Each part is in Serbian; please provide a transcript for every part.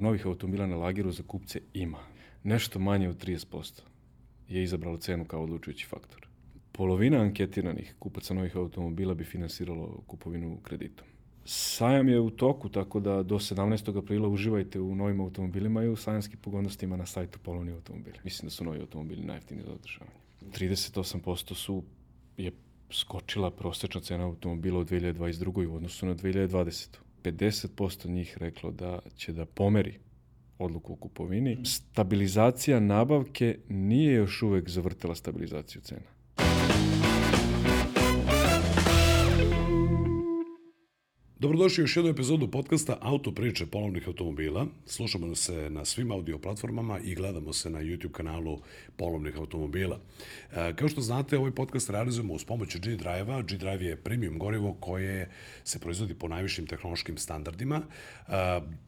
Novih automobila na lageru za kupce ima. Nešto manje od 30% je izabralo cenu kao odlučujući faktor. Polovina anketiranih kupaca novih automobila bi finansiralo kupovinu kreditom. Sajam je u toku, tako da do 17. aprila uživajte u novim automobilima i u sajamskim pogodnostima na sajtu Polovni automobili. Mislim da su novi automobili najjeftiniji za održavanje. 38% su je skočila prosečna cena automobila u 2022. u odnosu na 2020. 50% njih reklo da će da pomeri odluku o kupovini. Stabilizacija nabavke nije još uvek zavrtela stabilizaciju cena. Dobrodošli u još jednu epizodu podcasta Auto priče polovnih automobila. Slušamo se na svim audio platformama i gledamo se na YouTube kanalu polovnih automobila. E, kao što znate, ovaj podcast realizujemo uz pomoć G-Drive-a. G-Drive je premium gorivo koje se proizvodi po najvišim tehnološkim standardima. E,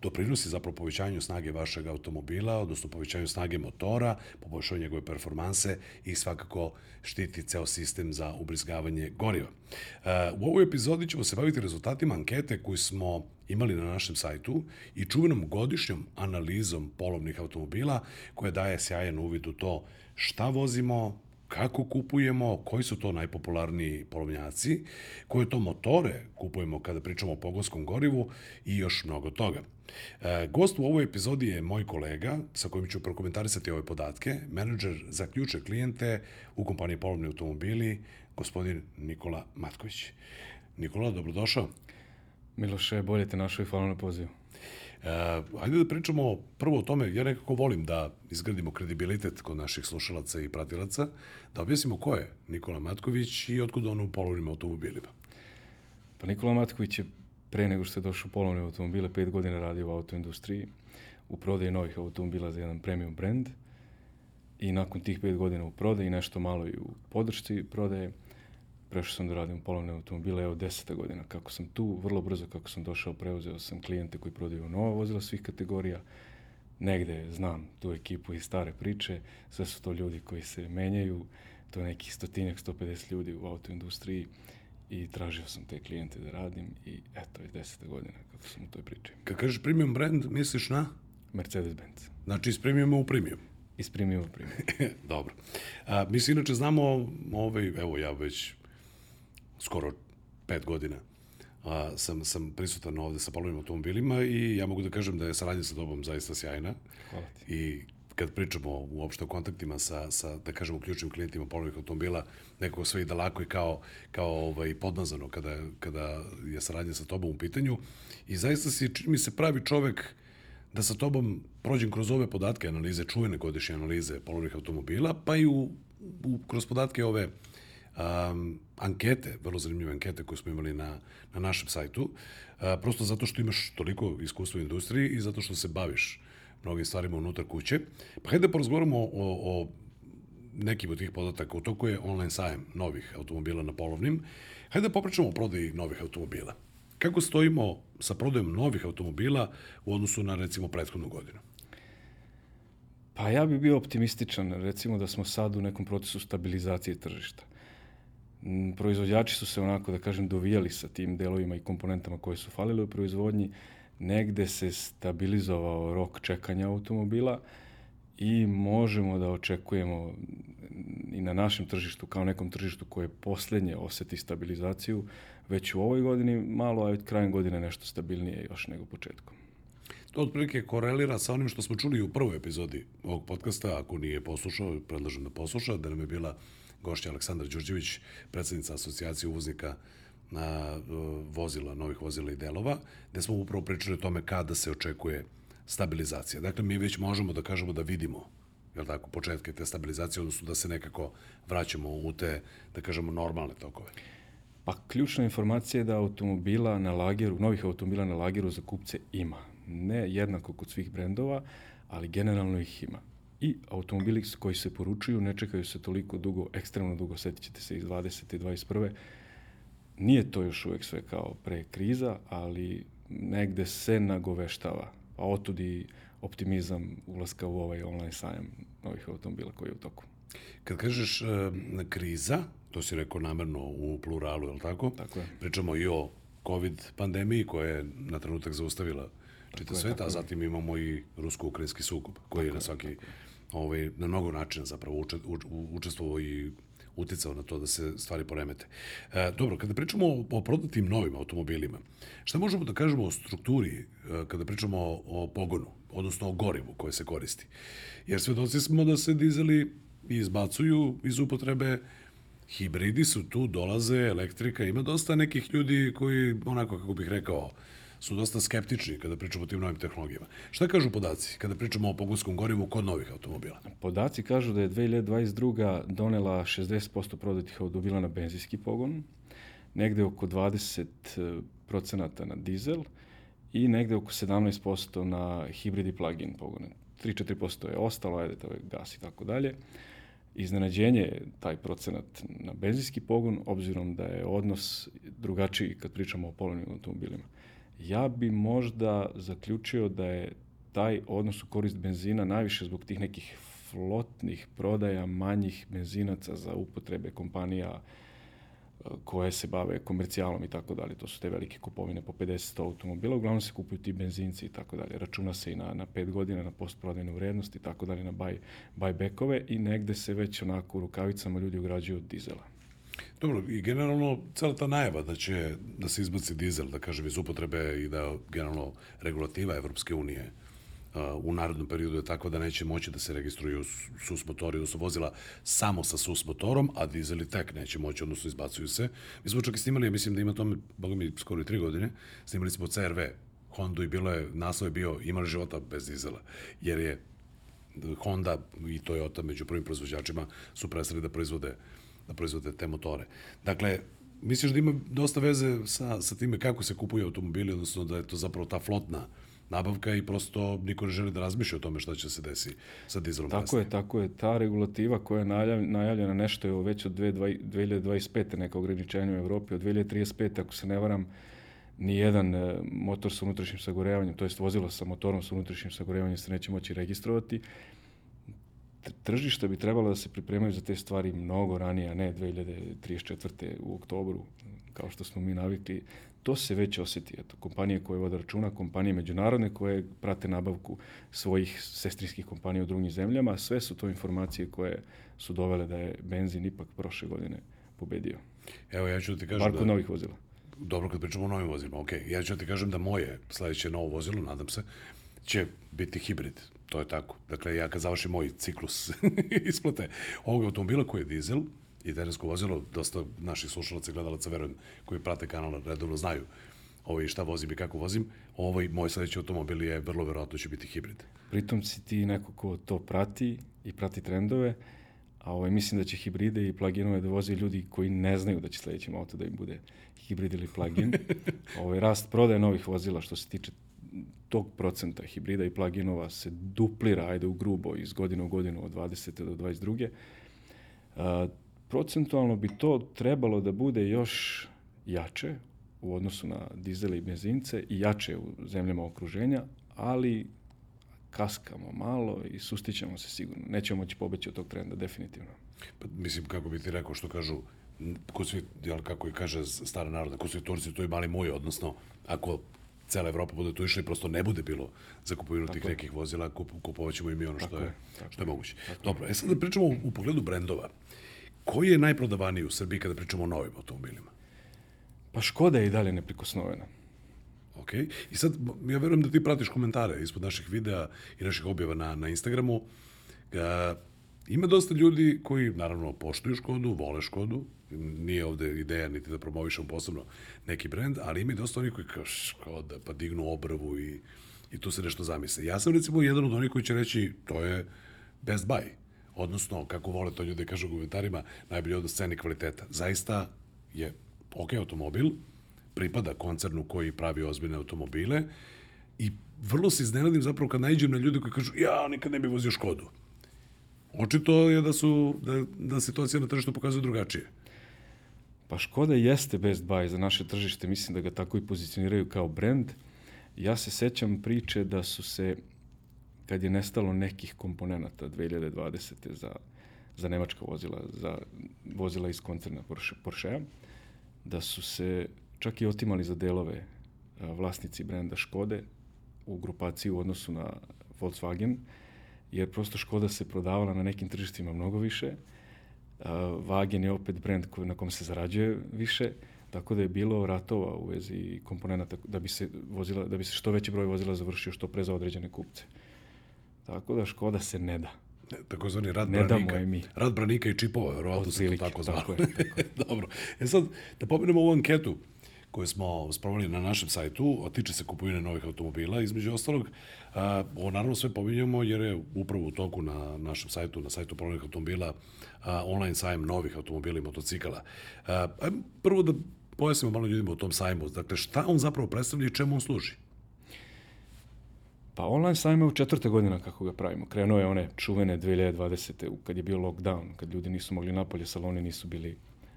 doprinosi zapravo povećanju snage vašeg automobila, odnosno povećanju snage motora, poboljšanju njegove performanse i svakako štiti ceo sistem za ubrizgavanje goriva. E, u ovoj epizodi ćemo se baviti rezultatima ankete koju smo imali na našem sajtu i čuvenom godišnjom analizom polovnih automobila koja daje sjajan uvid u to šta vozimo, kako kupujemo, koji su to najpopularniji polovnjaci, koje to motore kupujemo kada pričamo o pogonskom gorivu i još mnogo toga. E, gost u ovoj epizodi je moj kolega sa kojim ću prokomentarisati ove podatke, menadžer za ključe klijente u kompaniji Polovni automobili, gospodin Nikola Matković. Nikola, dobrodošao. Miloše, bolje te našao i hvala na pozivu. E, ajde da pričamo prvo o tome, ja nekako volim da izgradimo kredibilitet kod naših slušalaca i pratilaca, da objasnimo ko je Nikola Matković i otkud on u polovnim automobilima. Pa Nikola Matković je pre nego što je došao u polovne automobile, pet godina radio u autoindustriji, u prodaji novih automobila za jedan premium brand i nakon tih pet godina u prodaji, nešto malo i u podršci prodaje, prešao sam da radim polovne automobile, evo deseta godina kako sam tu, vrlo brzo kako sam došao, preuzeo sam klijente koji prodaju nova vozila svih kategorija, negde znam tu ekipu i stare priče, sve su to ljudi koji se menjaju, to je nekih stotinjak, 150 ljudi u autoindustriji i tražio sam te klijente da radim i eto je deseta godina kako sam u toj priči. Kad kažeš premium brand, misliš na? Mercedes-Benz. Znači iz premiuma u premium? Iz premiuma u premium. Dobro. A, mi se inače znamo, ovaj, evo ja već skoro pet godina a, sam, sam prisutan ovde sa polovnim automobilima i ja mogu da kažem da je saradnja sa tobom zaista sjajna. Hvala ti. I kad pričamo uopšte o kontaktima sa, sa da kažemo, ključnim klijentima polovnih automobila, nekako sve ide lako i kao, kao ovaj, podmazano kada, kada je saradnja sa tobom u pitanju. I zaista si, čini mi se, pravi čovek da sa tobom prođem kroz ove podatke, analize, čuvene godišnje analize polovnih automobila, pa i u, u, kroz podatke ove um, ankete, vrlo zanimljive ankete koje smo imali na, na našem sajtu, uh, prosto zato što imaš toliko iskustva u industriji i zato što se baviš mnogim stvarima unutar kuće. Pa hajde da porazgovaramo o, o nekim od tih podataka. U toku je online sajem novih automobila na polovnim. Hajde da popričamo o prodaji novih automobila. Kako stojimo sa prodajom novih automobila u odnosu na recimo prethodnu godinu? Pa ja bih bio optimističan, recimo da smo sad u nekom procesu stabilizacije tržišta. Proizvođači su se onako, da kažem, dovijali sa tim delovima i komponentama koje su falile u proizvodnji, negde se stabilizovao rok čekanja automobila i možemo da očekujemo i na našem tržištu, kao nekom tržištu koje poslednje oseti stabilizaciju, već u ovoj godini malo, a od krajem godine nešto stabilnije još nego početkom. To otprilike korelira sa onim što smo čuli u prvoj epizodi ovog podcasta. Ako nije poslušao, predlažem da posluša, da nam je bila gošća Aleksandar Đurđević, predsednica asocijacije uvoznika na vozila, novih vozila i delova, gde smo upravo pričali o tome kada se očekuje stabilizacija. Dakle, mi već možemo da kažemo da vidimo jel tako, početke te stabilizacije, odnosno da se nekako vraćamo u te, da kažemo, normalne tokove. Pa ključna informacija je da automobila na lageru, novih automobila na lageru za kupce ima. Ne jednako kod svih brendova, ali generalno ih ima. I automobili koji se poručuju ne čekaju se toliko dugo, ekstremno dugo, setit ćete se iz 20. i 21. Nije to još uvek sve kao pre kriza, ali negde se nagoveštava. A otud i optimizam ulaska u ovaj online sajam novih automobila koji je u toku. Kad kažeš e, kriza, to si rekao namerno u pluralu, je li tako? Tako je. Pričamo i o COVID pandemiji koja je na trenutak zaustavila čita sveta, a zatim imamo i rusko-ukrajinski sukob, koji je na svaki, ovaj, na mnogo načina zapravo uče, u, učestvovao i uticao na to da se stvari poremete. E, dobro, kada pričamo o, o prodatim novim automobilima, šta možemo da kažemo o strukturi e, kada pričamo o, o pogonu, odnosno o gorivu koje se koristi? Jer svedoci smo da se dizeli izbacuju iz upotrebe, hibridi su tu, dolaze, elektrika, ima dosta nekih ljudi koji, onako kako bih rekao, su dosta skeptični kada pričamo o tim novim tehnologijama. Šta kažu podaci kada pričamo o pogonskom gorivu kod novih automobila? Podaci kažu da je 2022. donela 60% prodatih automobila na benzinski pogon, negde oko 20 procenata na dizel i negde oko 17% na hibrid i plug-in pogone. 3-4% je ostalo, ajde, to je gas i tako dalje. Iznenađenje je taj procenat na benzinski pogon, obzirom da je odnos drugačiji kad pričamo o polovnim automobilima. Ja bi možda zaključio da je taj odnos u korist benzina najviše zbog tih nekih flotnih prodaja manjih benzinaca za upotrebe kompanija e, koje se bave komercijalom i tako dalje. To su te velike kupovine po 50 automobila. Uglavnom se kupuju ti benzinci i tako dalje. Računa se i na, na 5 godina, na postprodajnu vrednost i tako dalje, na buy, buybackove i negde se već onako u rukavicama ljudi ugrađuju dizela. Dobro, i generalno cela ta najava da će da se izbaci dizel, da kažem, iz upotrebe i da generalno regulativa Evropske unije u narodnom periodu je takva da neće moći da se registruju sus motori, odnosno vozila samo sa sus motorom, a dizeli tek neće moći, odnosno izbacuju se. Mi smo čak i snimali, ja mislim da ima tome, boga mi, skoro i tri godine, snimali smo CRV, Honda i bilo je, naslov je bio ima života bez dizela, jer je Honda i Toyota među prvim proizvođačima su prestali da proizvode uh, da proizvode te motore. Dakle, misliš da ima dosta veze sa, sa time kako se kupuju automobili, odnosno da je to zapravo ta flotna nabavka i prosto niko ne želi da razmišlja o tome šta će se desi sa dizelom Tako kasnije. je, tako je. Ta regulativa koja je najavljena nešto je već od 2025. neka ograničenja u Evropi, od 2035. ako se ne varam, ni jedan e, motor sa unutrašnjim sagorevanjem, to jest vozilo sa motorom sa unutrašnjim sagorevanjem se neće moći registrovati tržišta bi trebalo da se pripremaju za te stvari mnogo ranije, a ne 2034. u oktobru, kao što smo mi navikli. To se već osjeti. Eto, kompanije koje vode računa, kompanije međunarodne koje prate nabavku svojih sestrinskih kompanija u drugim zemljama, sve su to informacije koje su dovele da je benzin ipak prošle godine pobedio. Evo, ja ću da ti kažem Marko da... novih vozila. Dobro, kad pričamo o novim vozilima, ok. Ja ću da ti kažem da moje sledeće novo vozilo, nadam se, će biti hibrid. To je tako. Dakle, ja kad završim moj ciklus isplate ovog automobila koji je dizel i terensko vozilo, dosta naših slušalaca i gledalaca, verujem, koji prate kanal redovno znaju ovaj, šta vozim i kako vozim, ovaj moj sledeći automobil je vrlo verovatno će biti hibrid. Pritom si ti neko ko to prati i prati trendove, a ovaj, mislim da će hibride i pluginove da voze ljudi koji ne znaju da će sledećem auto da im bude hibrid ili plugin. ovaj, rast prodaje novih vozila što se tiče tog procenta hibrida i pluginova se duplira, ajde u grubo, iz godine u godinu od 20. do 22. Uh, procentualno bi to trebalo da bude još jače u odnosu na dizele i benzince i jače u zemljama okruženja, ali kaskamo malo i sustićemo se sigurno. Nećemo moći pobeći od tog trenda, definitivno. Pa, mislim, kako bi ti rekao što kažu, ko svi, jel, kako i kaže stara naroda, ko svi Turci, to i mali moj, odnosno, ako cela Evropa bude tu išla i prosto ne bude bilo za kupovinu tih nekih vozila, kup, kupovaćemo i mi ono što je, je što je moguće. Tako Dobro, e sad da pričamo u, u pogledu brendova. Koji je najprodavaniji u Srbiji kada pričamo o novim automobilima? Pa Škoda je i dalje neprikosnovena. Ok. I sad, ja verujem da ti pratiš komentare ispod naših videa i naših objava na, na Instagramu. Ga, ima dosta ljudi koji, naravno, poštuju Škodu, vole Škodu, nije ovde ideja niti da promovišem posebno neki brend, ali ima i dosta onih koji kao Škoda, pa dignu obrvu i, i tu se nešto zamisle. Ja sam recimo jedan od onih koji će reći to je best buy. Odnosno, kako vole to ljude kažu u komentarima, najbolje od sceni kvaliteta. Zaista je ok automobil, pripada koncernu koji pravi ozbiljne automobile i vrlo se iznenadim zapravo kad najđem na ljude koji kažu ja nikad ne bih vozio Škodu. Očito je da su da, da situacija na tržištu pokazuje drugačije. Pa Škoda jeste best buy za naše tržište, mislim da ga tako i pozicioniraju kao brend. Ja se sećam priče da su se, kad je nestalo nekih komponenta 2020. za, za nemačka vozila, za vozila iz koncerna Porsche, Porsche da su se čak i otimali za delove vlasnici brenda Škode u grupaciji u odnosu na Volkswagen, jer prosto Škoda se prodavala na nekim tržištima mnogo više. Wagen je opet brend na kom se zarađuje više, tako da je bilo ratova u vezi komponenta da bi se vozila, da bi se što veći broj vozila završio što pre za određene kupce. Tako da Škoda se ne da. Takozvani rad Ne branika. damo je mi. Rad branika i čipova, verovatno se to tako zvalo. tako je, Dobro. E sad, da pomenemo ovu anketu koju smo sprovali na našem sajtu, a tiče se kupovine novih automobila, između ostalog. A, ovo naravno sve pominjamo jer je upravo u toku na našem sajtu, na sajtu polovnih automobila, online sajam novih automobila i motocikala. A, ajmo prvo da pojasnimo malo ljudima o tom sajmu. Dakle, šta on zapravo predstavlja i čemu on služi? Pa online sajam je u četvrta godina kako ga pravimo. Krenuo je one čuvene 2020. u- kad je bio lockdown, kad ljudi nisu mogli napolje, saloni nisu bili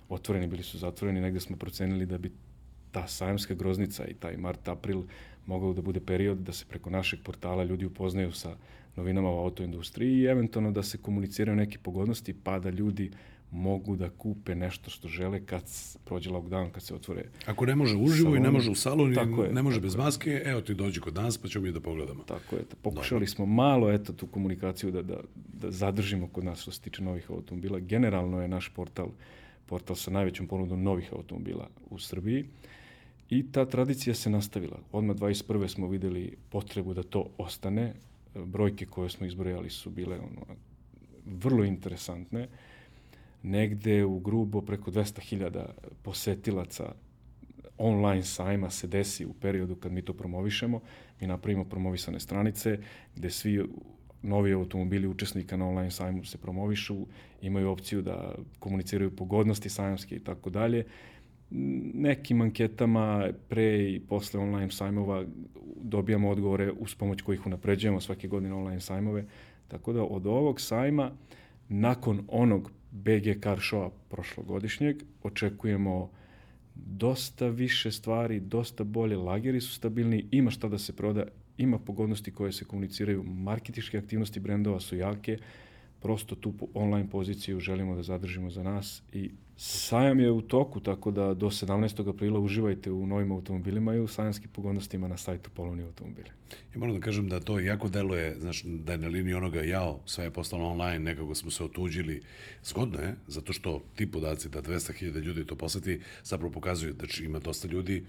otvoreni, bili su zatvoreni. Negde smo procenili da bi ta sajamska groznica i taj mart, april mogao da bude period da se preko našeg portala ljudi upoznaju sa novinama u autoindustriji i eventualno da se komuniciraju neke pogodnosti pa da ljudi mogu da kupe nešto što žele kad prođe lockdown, kad se otvore Ako ne može uživo i ne Salon. može u salon Tako i je, ne može tako bez maske, evo ti dođi kod nas pa ćemo mi da pogledamo. Tako je. Pokušali smo malo eto tu komunikaciju da, da, da zadržimo kod nas što se tiče novih automobila. Generalno je naš portal portal sa najvećom ponudom novih automobila u Srbiji i ta tradicija se nastavila. Odmah 21. smo videli potrebu da to ostane. Brojke koje smo izbrojali su bile ono, vrlo interesantne. Negde u grubo preko 200.000 posetilaca online sajma se desi u periodu kad mi to promovišemo. Mi napravimo promovisane stranice gde svi novi automobili učesnika na online sajmu se promovišu, imaju opciju da komuniciraju pogodnosti sajamske i tako dalje. Nekim anketama pre i posle online sajmova dobijamo odgovore uz pomoć kojih unapređujemo svake godine online sajmove. Tako da od ovog sajma, nakon onog BG Car Showa prošlogodišnjeg, očekujemo dosta više stvari, dosta bolje, lageri su stabilni, ima šta da se proda, ima pogodnosti koje se komuniciraju, marketičke aktivnosti brendova su jake, prosto tu online poziciju želimo da zadržimo za nas i sajam je u toku, tako da do 17. aprila uživajte u novim automobilima i u sajamskim pogodnostima na sajtu Polovni automobili. Ja moram da kažem da to jako deluje, znaš, da je na liniji onoga jao, sve je postalo online, nekako smo se otuđili. Zgodno je, zato što ti podaci da 200.000 ljudi to poseti, zapravo pokazuju da ima dosta ljudi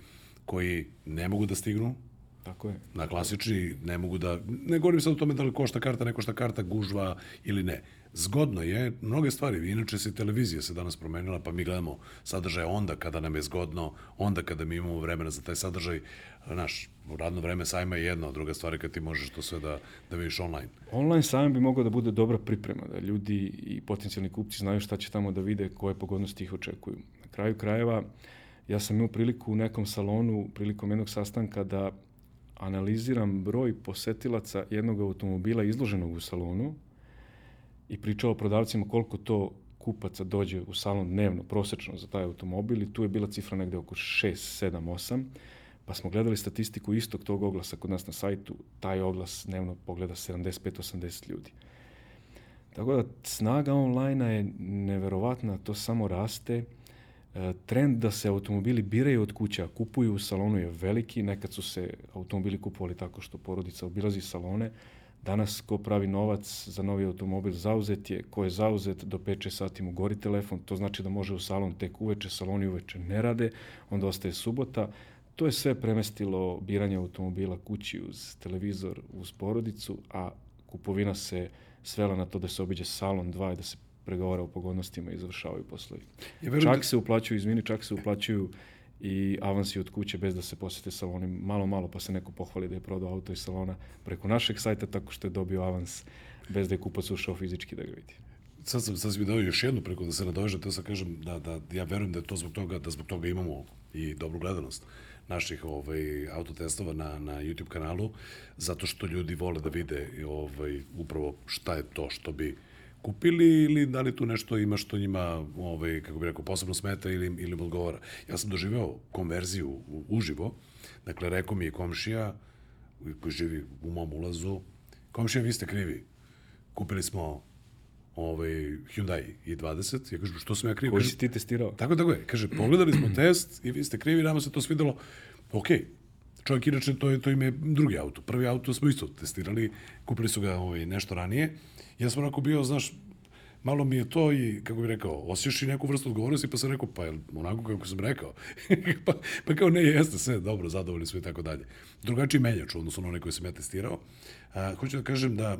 koji ne mogu da stignu Tako je. na klasični, ne mogu da, ne govorim sad o tome da li košta karta, ne košta karta, gužva ili ne. Zgodno je, mnoge stvari, inače se televizija se danas promenila, pa mi gledamo sadržaj onda kada nam je zgodno, onda kada mi imamo vremena za taj sadržaj, znaš, radno vreme sajma je jedno, a druga stvar je kad ti možeš to sve da, da vidiš online. Online sajam bi mogao da bude dobra priprema, da ljudi i potencijalni kupci znaju šta će tamo da vide, koje pogodnosti ih očekuju. Na kraju krajeva, ja sam imao priliku u nekom salonu, prilikom jednog sastanka da analiziram broj posetilaca jednog automobila izloženog u salonu i pričao o prodavcima koliko to kupaca dođe u salon dnevno, prosečno za taj automobil i tu je bila cifra negde oko 6, 7, 8. Pa smo gledali statistiku istog tog oglasa kod nas na sajtu, taj oglas dnevno pogleda 75-80 ljudi. Tako da snaga online je neverovatna, to samo raste. Trend da se automobili biraju od kuća, kupuju u salonu je veliki. Nekad su se automobili kupovali tako što porodica obilazi salone. Danas ko pravi novac za novi automobil zauzet je, ko je zauzet do 5-6 sati mu gori telefon, to znači da može u salon tek uveče, saloni uveče ne rade, onda ostaje subota. To je sve premestilo biranje automobila kući uz televizor, uz porodicu, a kupovina se svela na to da se obiđe salon dva i da se pregovara o pogodnostima i završavaju poslovi. Ja Čak se uplaćuju, izvini, čak se uplaćuju i avansi od kuće bez da se posete saloni. Malo, malo pa se neko pohvali da je prodao auto iz salona preko našeg sajta tako što je dobio avans bez da je kupac ušao fizički da ga vidi. Sad sam, sad sam mi dao još jednu preko da se nadovežem, to sam kažem da, da ja verujem da je to zbog toga, da zbog toga imamo i dobru gledanost naših ovaj, autotestova na, na YouTube kanalu, zato što ljudi vole da vide ovaj, upravo šta je to što bi kupili ili da li tu nešto ima što njima, ovaj, kako bih rekao, posebno smeta ili, ili im odgovara. Ja sam doživeo konverziju uživo, dakle, rekao mi je komšija koji živi u mom ulazu, komšija, vi ste krivi, kupili smo ovaj, Hyundai i20, ja kažem, što sam ja kriv? Koji si ti testirao? Tako, tako je. Kaže, pogledali smo test i vi ste krivi, nama se to svidelo. Ok, Čovjek, inače, to, je, to im je drugi auto. Prvi auto smo isto testirali, kupili su ga ovaj, nešto ranije. Ja sam onako bio, znaš, malo mi je to i, kako bih rekao, osjećaš i neku vrstu odgovornosti, pa sam rekao, pa je onako kako sam rekao. pa, pa kao ne, jeste sve, dobro, zadovoljni smo i tako dalje. Drugačiji menjač, odnosno na onaj koji sam ja testirao. A, hoću da kažem da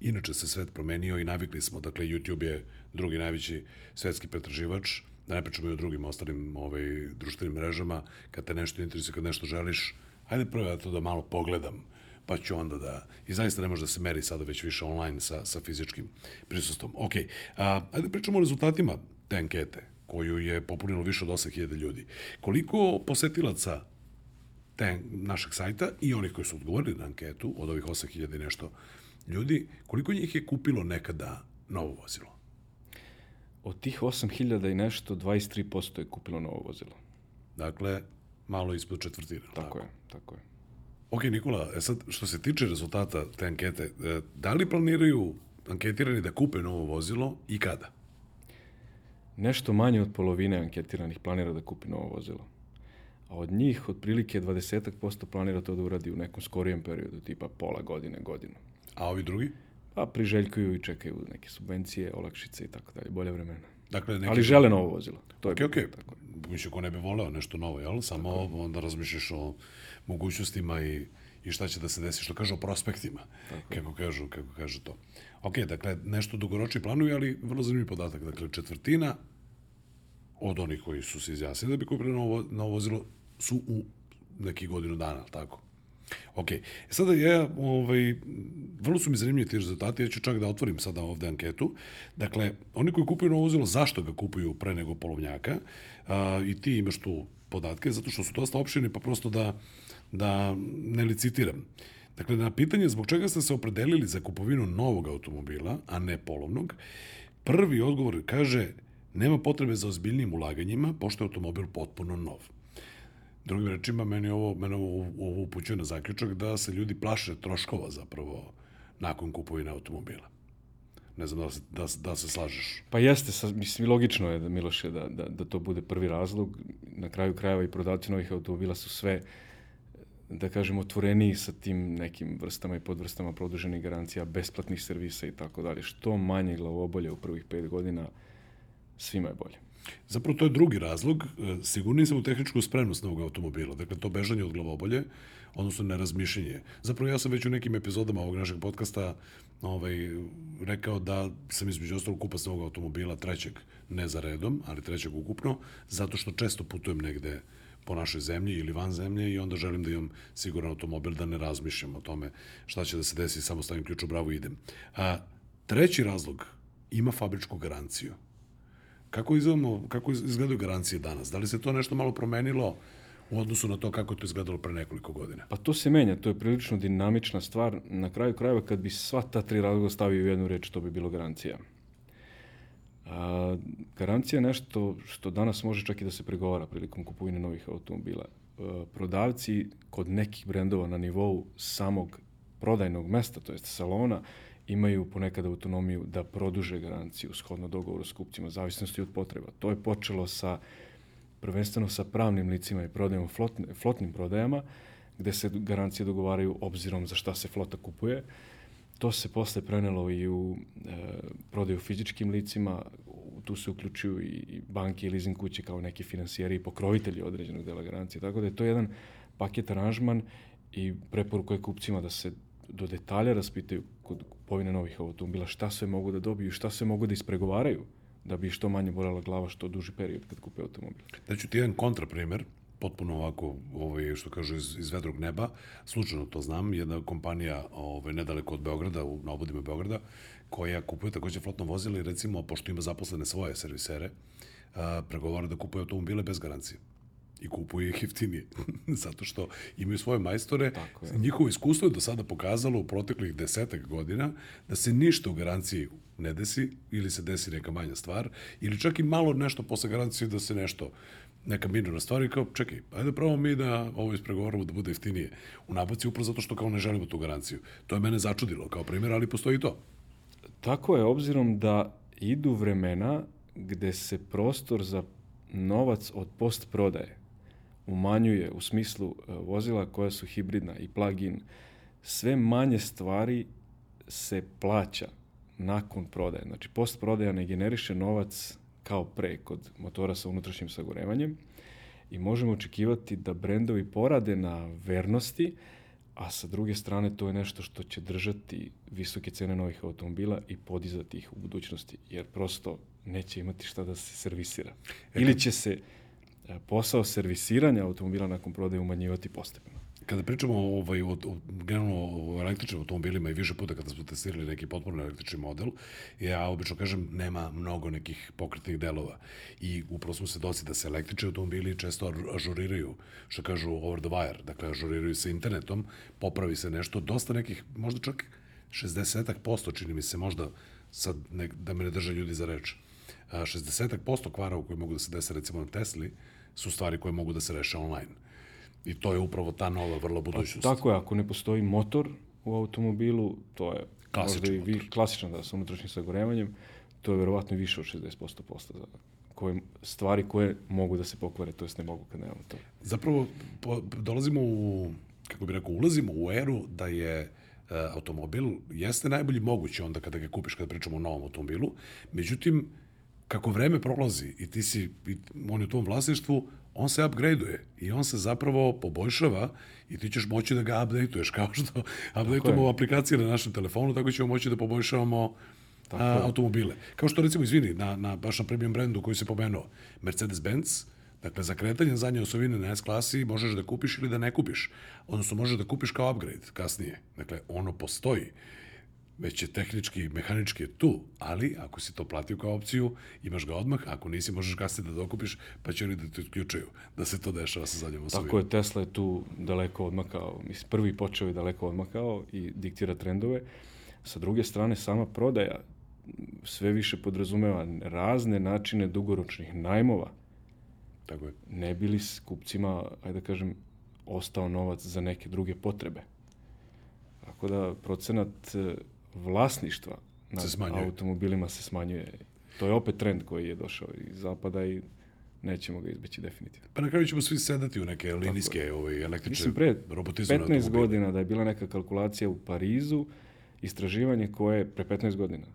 inače se svet promenio i navikli smo, dakle, YouTube je drugi najveći svetski pretraživač, da ne pričamo i o drugim ostalim ovaj, društvenim mrežama, kad te nešto interesuje, kad nešto želiš, ajde prvo ja to da malo pogledam, pa ću onda da... I zaista ne može da se meri sada već više online sa, sa fizičkim prisustvom. Ok, a, ajde pričamo o rezultatima te ankete, koju je popunilo više od 8000 ljudi. Koliko posetilaca te našeg sajta i onih koji su odgovorili na anketu, od ovih 8000 i nešto ljudi, koliko njih je kupilo nekada novo vozilo? Od tih 8000 i nešto, 23% je kupilo novo vozilo. Dakle, malo ispod četvrtine. Tako, tako je, tako je. Ok, Nikola, e sad, što se tiče rezultata te ankete, e, da li planiraju anketirani da kupe novo vozilo i kada? Nešto manje od polovine anketiranih planira da kupi novo vozilo. A od njih, otprilike 20% planira to da uradi u nekom skorijem periodu, tipa pola godine, godinu. A ovi drugi? Pa priželjkuju i čekaju neke subvencije, olakšice i tako dalje, bolje vremena. Dakle, neki... Ali žele novo vozilo. To je ok, ok. Tako. Mislim, ko ne bi voleo nešto novo, jel? Samo tako. onda razmišljaš o mogućnostima i, i šta će da se desi, što kažu o prospektima, tako. kako kažu, kako kažu to. Ok, dakle, nešto dugoročni planuju, ali vrlo zanimljiv podatak. Dakle, četvrtina od onih koji su se izjasnili da bi kupili novo, novo vozilo su u neki godinu dana, tako? Ok, e sada ja, ovaj, vrlo su mi zanimljivi ti rezultati, ja ću čak da otvorim sada ovde anketu. Dakle, oni koji kupuju novo vozilo, zašto ga kupuju pre nego polovnjaka? A, I ti imaš tu podatke, zato što su dosta opširni, pa prosto da, da ne licitiram. Dakle, na pitanje zbog čega ste se opredelili za kupovinu novog automobila, a ne polovnog, prvi odgovor kaže nema potrebe za ozbiljnim ulaganjima, pošto je automobil potpuno nov. Drugim rečima, meni ovo, meni ovo, ovo upućuje na zaključak da se ljudi plaše troškova zapravo nakon kupovine automobila. Ne znam da se, da, da se slažeš. Pa jeste, sa, mislim, logično je da Miloše da, da, da to bude prvi razlog. Na kraju krajeva i prodavci novih automobila su sve da kažem, otvoreniji sa tim nekim vrstama i podvrstama produženih garancija, besplatnih servisa i tako dalje. Što manje glavobolje u prvih pet godina, svima je bolje. Zapravo to je drugi razlog. E, sigurniji sam u tehničku spremnost novog automobila. Dakle, to bežanje od glavobolje, odnosno nerazmišljenje. Zapravo ja sam već u nekim epizodama ovog našeg podcasta ovaj, rekao da sam između ostalog kupac novog automobila trećeg, ne za redom, ali trećeg ukupno, zato što često putujem negde po našoj zemlji ili van zemlje i onda želim da imam siguran automobil da ne razmišljam o tome šta će da se desi, samo stavim ključ u bravo i idem. A, treći razlog ima fabričku garanciju. Kako, izgledamo, kako izgledaju garancije danas? Da li se to nešto malo promenilo u odnosu na to kako to izgledalo pre nekoliko godina? Pa to se menja, to je prilično dinamična stvar. Na kraju krajeva kad bi sva ta tri razloga stavio u jednu reč, to bi bilo garancija. A, garancija je nešto što danas može čak i da se pregovara prilikom kupovine novih automobila. A, prodavci kod nekih brendova na nivou samog prodajnog mesta, to jest salona, imaju ponekad autonomiju da produže garanciju shodno dogovoru s kupcima, zavisnosti od potreba. To je počelo sa prvenstveno sa pravnim licima i prodajom flotne, flotnim prodajama, gde se garancije dogovaraju obzirom za šta se flota kupuje. To se posle prenelo i u e, prodaju fizičkim licima, tu se uključuju i banke i leasing kuće kao neki finansijeri i pokrovitelji određenog dela garancije. Tako da je to jedan paket aranžman i preporuka je kupcima da se do detalja raspitaju kod kupovine novih automobila šta sve mogu da dobiju, šta sve mogu da ispregovaraju da bi što manje bolela glava što duži period kad kupe automobil. ću ti jedan kontraprimer, potpuno ovako, ovaj, što kažu, iz, iz vedrog neba. Slučajno to znam, jedna kompanija ovaj, nedaleko od Beograda, u, na obodima Beograda, koja kupuje takođe flotno vozilo i recimo, pošto ima zaposlene svoje servisere, a, pregovara da kupuje automobile bez garancije i kupuje ih jeftinije. Zato što imaju svoje majstore. Njihovo iskustvo je do sada pokazalo u proteklih desetak godina da se ništa u garanciji ne desi ili se desi neka manja stvar ili čak i malo nešto posle garancije da se nešto neka minorna stvar i kao, čekaj, ajde pravo mi da ovo ispregovaramo da bude jeftinije u nabavci upravo zato što kao ne želimo tu garanciju. To je mene začudilo kao primjer, ali postoji to. Tako je, obzirom da idu vremena gde se prostor za novac od post prodaje umanjuje u smislu e, vozila koja su hibridna i plug-in. Sve manje stvari se plaća nakon prodaje. Znači, post prodaja ne generiše novac kao pre kod motora sa unutrašnjim sagorevanjem i možemo očekivati da brendovi porade na vernosti, a sa druge strane to je nešto što će držati visoke cene novih automobila i podizati ih u budućnosti, jer prosto neće imati šta da se servisira. Ili će se e, posao servisiranja automobila nakon prodaje umanjivati postepeno. Kada pričamo ovaj, o, o, generalno o električnim automobilima i više puta kada smo testirali neki potpuno električni model, ja obično kažem nema mnogo nekih pokretnih delova. I upravo smo se doci da se električni automobili često ažuriraju, što kažu over the wire, dakle ažuriraju se internetom, popravi se nešto, dosta nekih, možda čak 60 posto, čini mi se, možda sad ne, da me ne drže ljudi za reč, 60 posto kvara koji mogu da se dese recimo na Tesli su stvari koje mogu da se reše online I to je upravo ta nova vrlo budućnost. Pa, tako je, ako ne postoji motor u automobilu, to je klasičan, i vi, klasičan da, sa unutrašnjim sagorevanjem, to je verovatno više od 60% posla za koje, stvari koje mogu da se pokvare, to jest ne mogu kad nemamo to. Zapravo, po, dolazimo u, kako bih rekao, ulazimo u eru da je e, automobil jeste najbolji mogući onda kada ga kupiš, kada pričamo o novom automobilu, međutim, kako vreme prolazi i ti si, i on je u tom vlasništvu, on se upgradeuje i on se zapravo poboljšava i ti ćeš moći da ga updateuješ kao što updateujemo aplikacije na našem telefonu, tako ćemo moći da poboljšavamo tako a, automobile. Kao što recimo, izvini, na, na, baš na premium brendu koji se pomenuo, Mercedes-Benz, Dakle, za kretanje zadnje osovine na S-klasi možeš da kupiš ili da ne kupiš. Odnosno, možeš da kupiš kao upgrade kasnije. Dakle, ono postoji već je tehnički, mehanički je tu, ali ako si to platio kao opciju, imaš ga odmah, ako nisi možeš kasnije da dokupiš, pa će oni da te uključuju da se to dešava sa zadnjom osobinom. Tako je, Tesla je tu daleko odmakao, mislim, prvi počeo je daleko odmakao i diktira trendove. Sa druge strane, sama prodaja sve više podrazumeva razne načine dugoročnih najmova. Tako je. Ne bili s kupcima, ajde da kažem, ostao novac za neke druge potrebe. Tako da procenat vlasništva nad se automobilima se smanjuje. To je opet trend koji je došao iz zapada i nećemo ga izbeći definitivno. Pa na kraju ćemo svi sedati u neke linijske ovaj, električne Mislim, pre 15 godina da je bila neka kalkulacija u Parizu, istraživanje koje, pre 15 godina,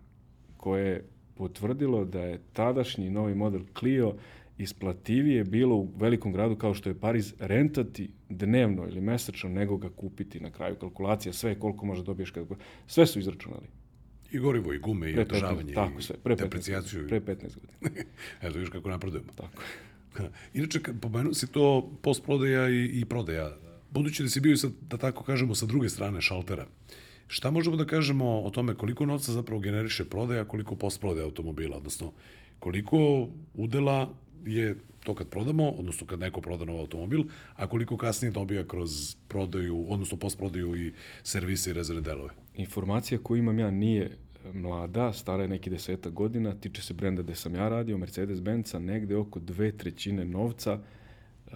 koje je potvrdilo da je tadašnji novi model Clio isplativije bilo u velikom gradu kao što je Pariz rentati dnevno ili mesečno nego ga kupiti na kraju kalkulacija, sve koliko može dobiješ kad sve su izračunali. I gorivo, i gume, i održavanje, tako sve, pre 15, deprecijaciju. Pre 15 godina. Eto, viš kako napredujemo. Tako Inače, pomenu si to postprodaja i, i prodaja. Budući da si bio, sa, da tako kažemo, sa druge strane šaltera, šta možemo da kažemo o tome koliko novca zapravo generiše prodaja, koliko postprodaja automobila, odnosno koliko udela je to kad prodamo, odnosno kad neko proda nov automobil, a koliko kasnije dobija kroz prodaju, odnosno postprodaju i servise i rezervne delove. Informacija koju imam ja nije e, mlada, stara je neki deseta godina, tiče se brenda gde sam ja radio, Mercedes-Benza, negde oko dve trećine novca e,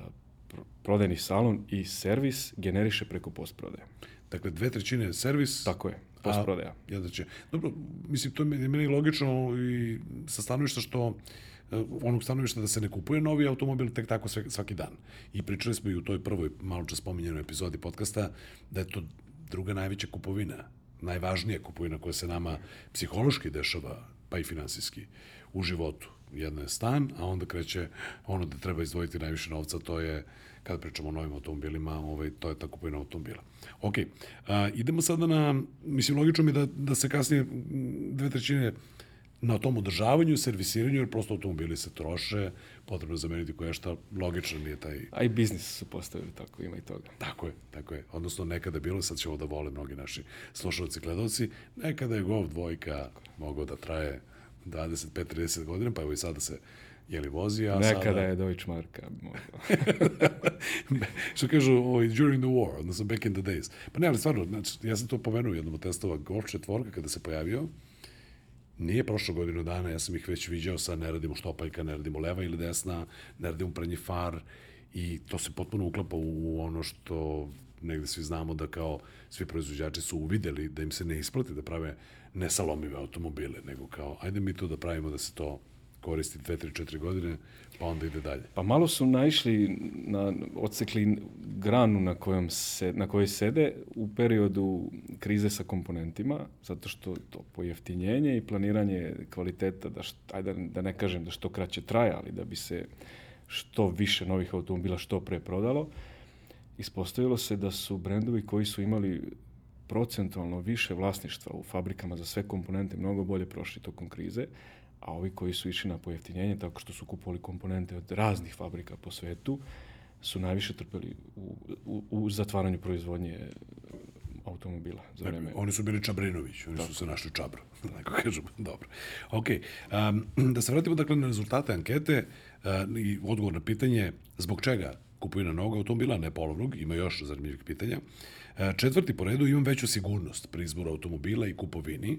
prodajni salon i servis generiše preko postprodaje. Dakle, dve trećine servis. Tako je, postprodaja. Ja da će. Dobro, mislim, to je meni logično i sa stanovišta što Eh, onog stanovišta da se ne kupuje novi automobil tek tako svaki dan. I pričali smo i u toj prvoj malo čas spominjenoj epizodi podcasta da je to druga najveća kupovina, najvažnija kupovina koja se nama psihološki dešava, pa i finansijski, u životu. Jedna je stan, a onda kreće ono da treba izdvojiti najviše novca, to je kada pričamo o novim automobilima, ovaj, to je ta kupovina automobila. Ok, a, idemo sada na, mislim, logično mi da, da se kasnije dve trećine na tom održavanju, servisiranju, jer prosto automobili se troše, potrebno je zameniti koje šta, logično mi je taj... A i biznis su postavili tako, ima i toga. Tako je, tako je. Odnosno, nekada bilo, sad će ovo da vole mnogi naši slušalci, gledalci, nekada je Golf dvojka mogao da traje 25-30 godina, pa evo i sada se je li vozi, a Nekada sada... je Deutsche Marka. Što kažu ovaj, during the war, odnosno back in the days. Pa ne, ali stvarno, znači, ja sam to pomenuo jednom od testova Golf četvorka kada se pojavio, Nije prošlo godinu dana, ja sam ih već viđao, sad ne radimo štopaljka, ne radimo leva ili desna, ne radimo prednji far i to se potpuno uklapa u ono što negde svi znamo da kao svi proizvođači su uvideli da im se ne isplati da prave nesalomive automobile, nego kao ajde mi to da pravimo da se to koristi 2, 3, 4 godine, pa onda ide dalje. Pa malo su naišli, na, odsekli granu na, kojom se, na kojoj sede u periodu krize sa komponentima, zato što to pojeftinjenje i planiranje kvaliteta, da, št, ajde, da ne kažem da što kraće traje, ali da bi se što više novih automobila što pre prodalo, ispostavilo se da su brendovi koji su imali procentualno više vlasništva u fabrikama za sve komponente mnogo bolje prošli tokom krize, a ovi koji su išli na pojeftinjenje tako što su kupovali komponente od raznih fabrika po svetu, su najviše trpeli u, u, u zatvaranju proizvodnje automobila za Dakle, vreme. oni su bili Čabrinović, oni su se našli čabro, da neko kažemo, dobro. Ok, um, da se vratimo dakle na rezultate ankete uh, i odgovor na pitanje zbog čega kupovina novog automobila, ne polovnog, ima još zanimljivih pitanja. Uh, četvrti po redu imam veću sigurnost pri izboru automobila i kupovini.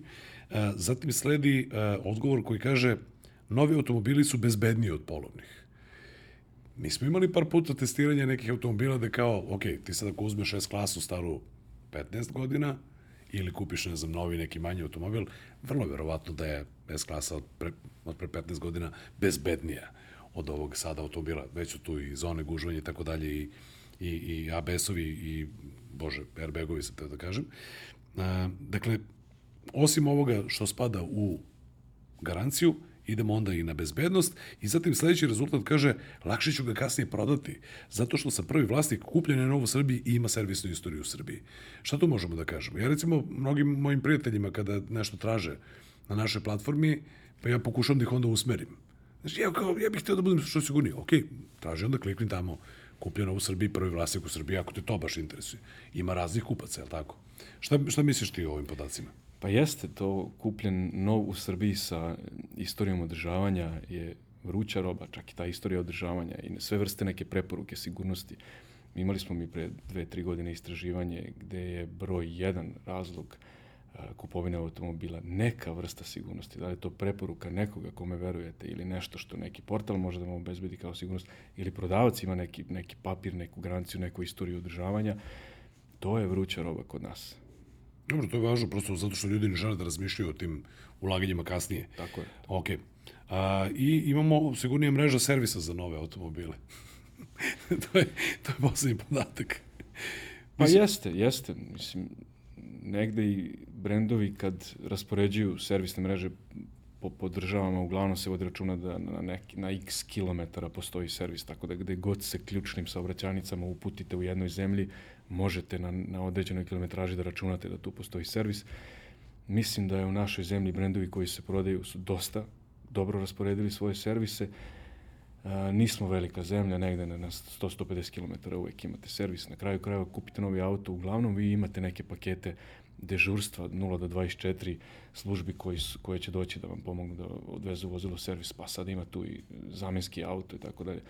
Uh, zatim sledi uh, odgovor koji kaže novi automobili su bezbedniji od polovnih. Mi smo imali par puta testiranja nekih automobila da kao, ok, ti sad ako uzmeš S klasu staru 15 godina ili kupiš, ne znam, novi neki manji automobil, vrlo verovatno da je S klasa od pre, od pre 15 godina bezbednija od ovog sada automobila. Već su tu i zone gužvanja i tako dalje i, i, i ABS-ovi i, bože, airbagovi sam da kažem. A, dakle, osim ovoga što spada u garanciju, idemo onda i na bezbednost i zatim sledeći rezultat kaže lakše ću ga kasnije prodati zato što sam prvi vlasnik kupljen je novo u Srbiji i ima servisnu istoriju u Srbiji. Šta tu možemo da kažemo? Ja recimo mnogim mojim prijateljima kada nešto traže na našoj platformi, pa ja pokušam da ih onda usmerim. Znači, ja, kao, ja bih htio da budem što sigurniji. Ok, traži onda klikni tamo kupljeno u Srbiji, prvi vlasnik u Srbiji, ako te to baš interesuje. Ima raznih kupaca, je li tako? Šta, šta misliš ti o ovim podacima? Pa jeste, to kupljen nov u Srbiji sa istorijom održavanja je vruća roba, čak i ta istorija održavanja i sve vrste neke preporuke sigurnosti. Imali smo mi pre dve, tri godine istraživanje gde je broj jedan razlog kupovine automobila neka vrsta sigurnosti, da li je to preporuka nekoga kome verujete ili nešto što neki portal može da vam obezbedi kao sigurnost ili prodavac ima neki, neki papir, neku garanciju, neku istoriju održavanja, to je vruća roba kod nas. Dobro, to je važno prosto zato što ljudi ne žele da razmišljaju o tim ulaganjima kasnije. Tako je. Ok. A, I imamo sigurnije mreža servisa za nove automobile. to, je, to je poslednji podatak. Pa Mislim... jeste, jeste. Mislim, negde i brendovi kad raspoređuju servisne mreže po, po državama, uglavnom se vodi računa da na, neki, na x kilometara postoji servis, tako da gde god se ključnim saobraćajnicama uputite u jednoj zemlji, možete na, na određenoj kilometraži da računate da tu postoji servis. Mislim da je u našoj zemlji brendovi koji se prodaju su dosta dobro rasporedili svoje servise. A, nismo velika zemlja, negde na 100-150 km uvek imate servis. Na kraju krajeva kupite novi auto, uglavnom vi imate neke pakete dežurstva 0 do 24 službi koji su, koje će doći da vam pomognu da odvezu vozilo u servis, pa sad ima tu i zamenski auto i tako dalje.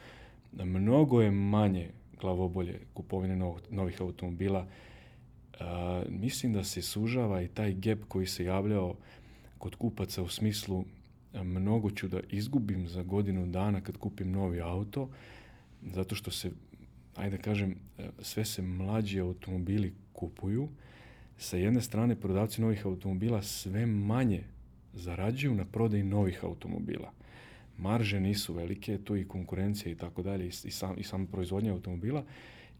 Mnogo je manje glavobolje kupovine novih, novih automobila. A, mislim da se sužava i taj gap koji se javljao kod kupaca u smislu mnogo ću da izgubim za godinu dana kad kupim novi auto, zato što se, ajde da kažem, sve se mlađi automobili kupuju, sa jedne strane prodavci novih automobila sve manje zarađuju na prodaji novih automobila. Marže nisu velike, tu i konkurencija i tako dalje i, sam, i sama proizvodnja automobila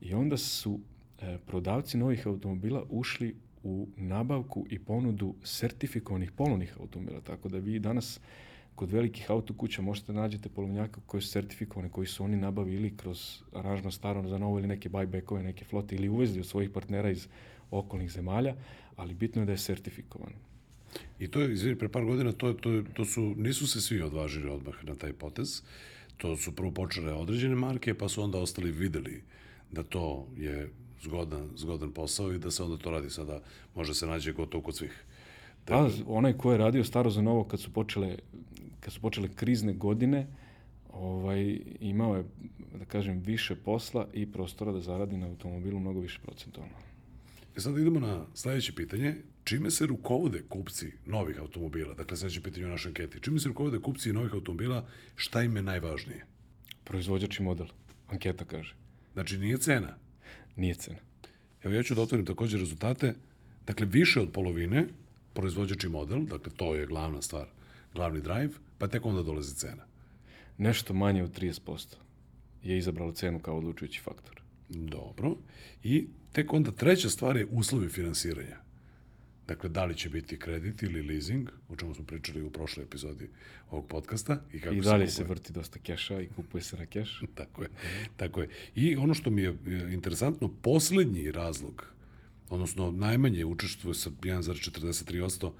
i onda su e, prodavci novih automobila ušli u nabavku i ponudu sertifikovanih polovnih automobila, tako da vi danas kod velikih autokuća možete nađete polovnjaka koji su sertifikovane, koji su oni nabavili kroz aranžman staro za novo ili neke buybackove, neke flote ili uvezli od svojih partnera iz okolnih zemalja, ali bitno je da je sertifikovan. I to je, izvini, pre par godina, to, to, to su, nisu se svi odvažili odmah na taj potez. To su prvo počele određene marke, pa su onda ostali videli da to je zgodan, zgodan posao i da se onda to radi sada, može se nađe gotovo kod svih. Da, pa, onaj ko je radio staro za novo kad su počele, kad su počele krizne godine, ovaj, imao je, da kažem, više posla i prostora da zaradi na automobilu mnogo više procentualno. E sad idemo na sledeće pitanje. Čime se rukovode kupci novih automobila? Dakle, sledeće pitanje u našoj anketi. Čime se rukovode kupci novih automobila? Šta im je najvažnije? Proizvođač i model. Anketa kaže. Znači, nije cena? Nije cena. Evo, ja ću da otvorim takođe rezultate. Dakle, više od polovine proizvođač i model, dakle, to je glavna stvar glavni drive, pa tek onda dolazi cena. Nešto manje od 30% je izabralo cenu kao odlučujući faktor. Dobro. I tek onda treća stvar je uslovi finansiranja. Dakle, da li će biti kredit ili leasing, o čemu smo pričali u prošloj epizodi ovog podcasta. I, kako I dalje se, se vrti dosta keša i kupuje se na keš. tako je, tako je. I ono što mi je interesantno, poslednji razlog, odnosno najmanje učestvuje sa 1,43%,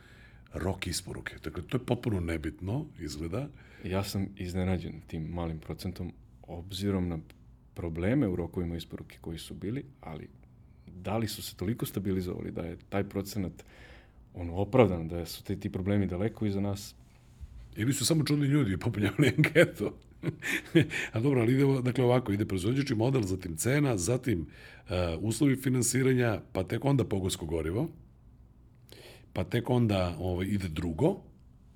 rok isporuke. Dakle, to je potpuno nebitno, izgleda. Ja sam iznenađen tim malim procentom, obzirom na probleme u rokovima isporuke koji su bili, ali da li su se toliko stabilizovali da je taj procenat ono, opravdan, da su te, ti problemi daleko iza nas. Ili su samo čudni ljudi popunjavali anketu. A dobro, ali ide, dakle ovako, ide proizvođači model, zatim cena, zatim uh, uslovi finansiranja, pa tek onda pogonsko gorivo, pa tek onda ovaj, ide drugo,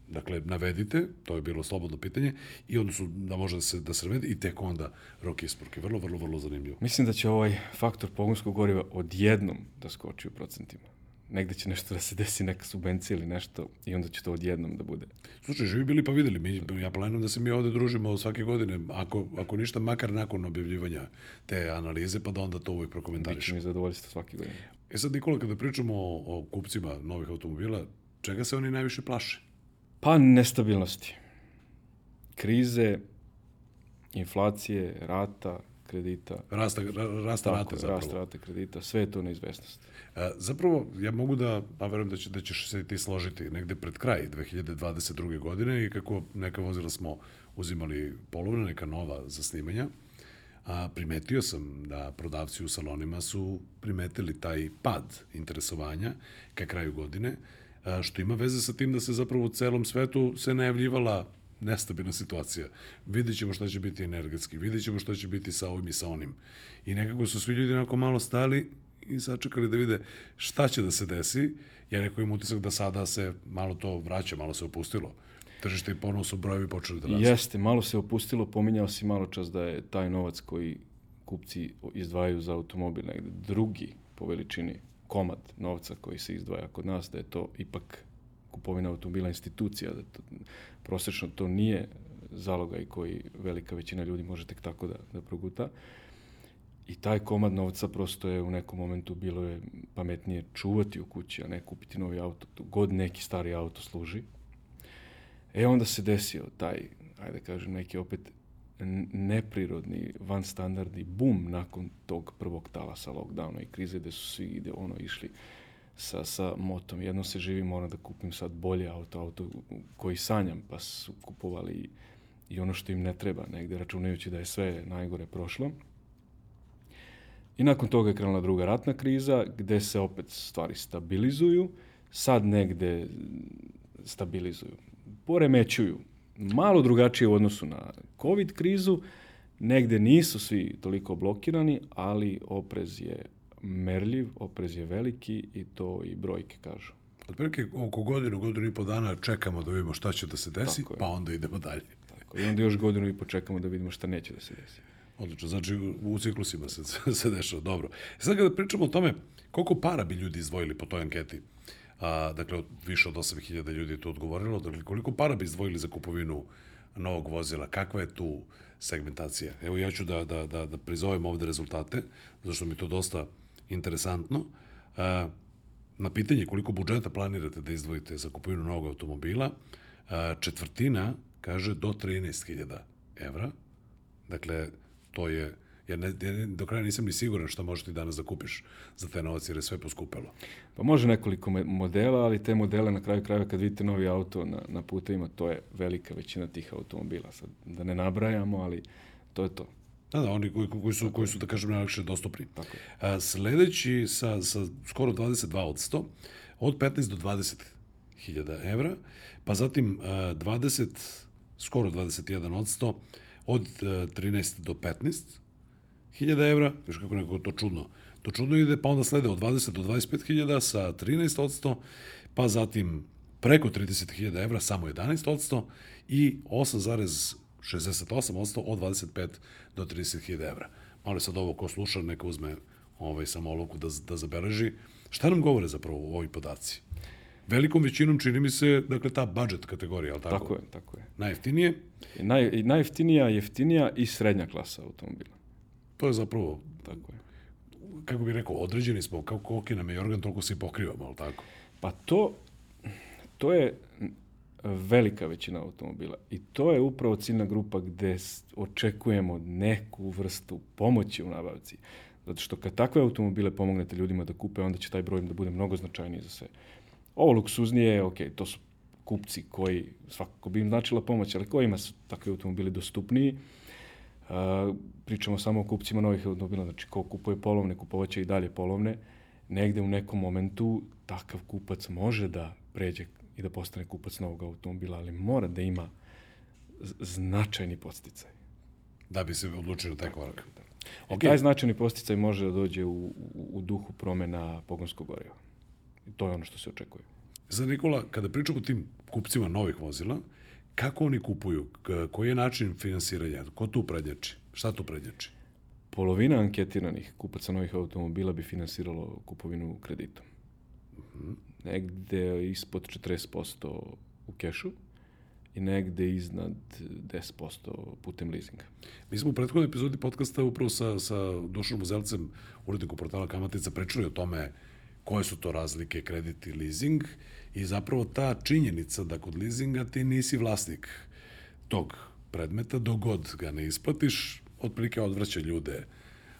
Dakle, navedite, to je bilo slobodno pitanje, i onda su, da može da se, da se navede i tek onda rok isporuke. Vrlo, vrlo, vrlo zanimljivo. Mislim da će ovaj faktor pogonskog goriva odjednom da skoči u procentima. Negde će nešto da se desi, neka subvencija ili nešto i onda će to odjednom da bude. Slušaj, živi bili pa videli. Mi, ja planujem da se mi ovde družimo svake godine, ako, ako ništa, makar nakon objavljivanja te analize, pa da onda to uvijek prokomentariš. Biće mi zadovoljstvo svake godine. E sad, Nikola, kada pričamo o, o kupcima novih automobila, čega se oni najviše plaše? Pa nestabilnosti. Krize, inflacije, rata, kredita. Rasta, rasta Tako, rate zapravo. Rasta rate kredita, sve je to neizvestnost. E, zapravo, ja mogu da, pa verujem da, će, da ćeš se ti složiti negde pred kraj 2022. godine i kako neka vozila smo uzimali polovne, neka nova za snimanja, a primetio sam da prodavci u salonima su primetili taj pad interesovanja ka kraju godine, što ima veze sa tim da se zapravo u celom svetu se najavljivala nestabilna situacija. Vidjet ćemo šta će biti energetski, vidjet ćemo šta će biti sa ovim i sa onim. I nekako su svi ljudi onako malo stali i sačekali da vide šta će da se desi, jer neko im utisak da sada se malo to vraća, malo se opustilo. Tržište i ponovno su brojevi počeli da rastu. Jeste, malo se opustilo, pominjao si malo čas da je taj novac koji kupci izdvajaju za automobil negde drugi po veličini komad novca koji se izdvaja kod nas, da je to ipak kupovina automobila institucija, da to, prosečno to nije zalogaj koji velika većina ljudi može tek tako da, da proguta. I taj komad novca prosto je u nekom momentu bilo je pametnije čuvati u kući, a ne kupiti novi auto, god neki stari auto služi. E onda se desio taj, ajde da kažem, neki opet neprirodni, vanstandardni bum nakon tog prvog talasa lockdowna i krize gde su svi ide ono išli sa, sa motom. Jedno se živi, moram da kupim sad bolje auto, auto koji sanjam, pa su kupovali i, i ono što im ne treba negde, računajući da je sve najgore prošlo. I nakon toga je krenula druga ratna kriza, gde se opet stvari stabilizuju, sad negde stabilizuju, poremećuju, malo drugačije u odnosu na COVID krizu, negde nisu svi toliko blokirani, ali oprez je merljiv, oprez je veliki i to i brojke kažu. Otprilike oko godinu, godinu i po dana čekamo da vidimo šta će da se desi, pa onda idemo dalje. Tako, I onda još godinu i po čekamo da vidimo šta neće da se desi. Odlično, znači u ciklusima se, se dešava, dobro. Sad kada pričamo o tome, koliko para bi ljudi izdvojili po toj anketi, a, dakle, više od 8000 ljudi je to odgovorilo, dakle, koliko para bi izdvojili za kupovinu novog vozila, kakva je tu segmentacija? Evo ja ću da, da, da, da prizovem ovde rezultate, zašto mi to dosta interesantno. A, na pitanje koliko budžeta planirate da izdvojite za kupovinu novog automobila, a, četvrtina kaže do 13.000 evra. Dakle, to je jer ne, ja do kraja nisam ni siguran šta možeš ti danas da kupiš za te novac jer je sve poskupelo. Pa može nekoliko modela, ali te modele na kraju krajeva kad vidite novi auto na, na putevima, to je velika većina tih automobila. Sad, da ne nabrajamo, ali to je to. Da, da, oni koji, koji, su, koji su, da kažem, najlakše dostupni. Tako. A, sledeći sa, sa skoro 22 od 100, od 15 do 20 hiljada evra, pa zatim a, 20, skoro 21 od 100, od a, 13 do 15 hiljada evra, viš kako neko to čudno, to čudno ide, pa onda slede od 20 do 25 hiljada sa 13 odsto, pa zatim preko 30.000 evra samo 11 odsto i 8,68 odsto od 25 do 30.000 evra. Malo sad ovo ko sluša, neka uzme ovaj, samo olovku da, da zabeleži. Šta nam govore zapravo ovi podaci? velikom većinom čini mi se, dakle, ta budget kategorija, ali tako? Tako je, tako je. Najjeftinije, I naj, najjeftinija, jeftinija i srednja klasa automobila. To je zapravo, Tako je. kako bih rekao, određeni smo, kao koliki nam je organ, toliko se i pokrivamo, ali tako? Pa to, to je velika većina automobila i to je upravo ciljna grupa gde očekujemo neku vrstu pomoći u nabavci. Zato što kad takve automobile pomognete ljudima da kupe, onda će taj broj da bude mnogo značajniji za sve. Ovo luksuznije, ok, to su kupci koji, svakako bi im značila pomoć, ali kojima su takvi automobili dostupniji. A, pričamo samo o kupcima novih automobila, znači ko kupuje polovne, kupovaće i dalje polovne. Negde u nekom momentu takav kupac može da pređe i da postane kupac novog automobila, ali mora da ima značajni podsticaj. Da bi se odlučio na taj korak. Okay. Ok, Taj značajni posticaj može da dođe u, u, u duhu promena pogonskog goriva. I to je ono što se očekuje. Za Nikola, kada pričamo o tim kupcima novih vozila, kako oni kupuju? Koji je način finansiranja? Ko tu prednjači? Šta tu prednjači? Polovina anketiranih kupaca novih automobila bi finansiralo kupovinu kreditom. Negde ispod 40% u kešu i negde iznad 10% putem leasinga. Mi smo u prethodnoj epizodi podcasta upravo sa, sa Dušanom Uzelcem, urednikom portala Kamatica, pričali o tome koje su to razlike kredit i leasing i zapravo ta činjenica da kod leasinga ti nisi vlasnik tog predmeta, dogod ga ne isplatiš, otprilike odvraća ljude.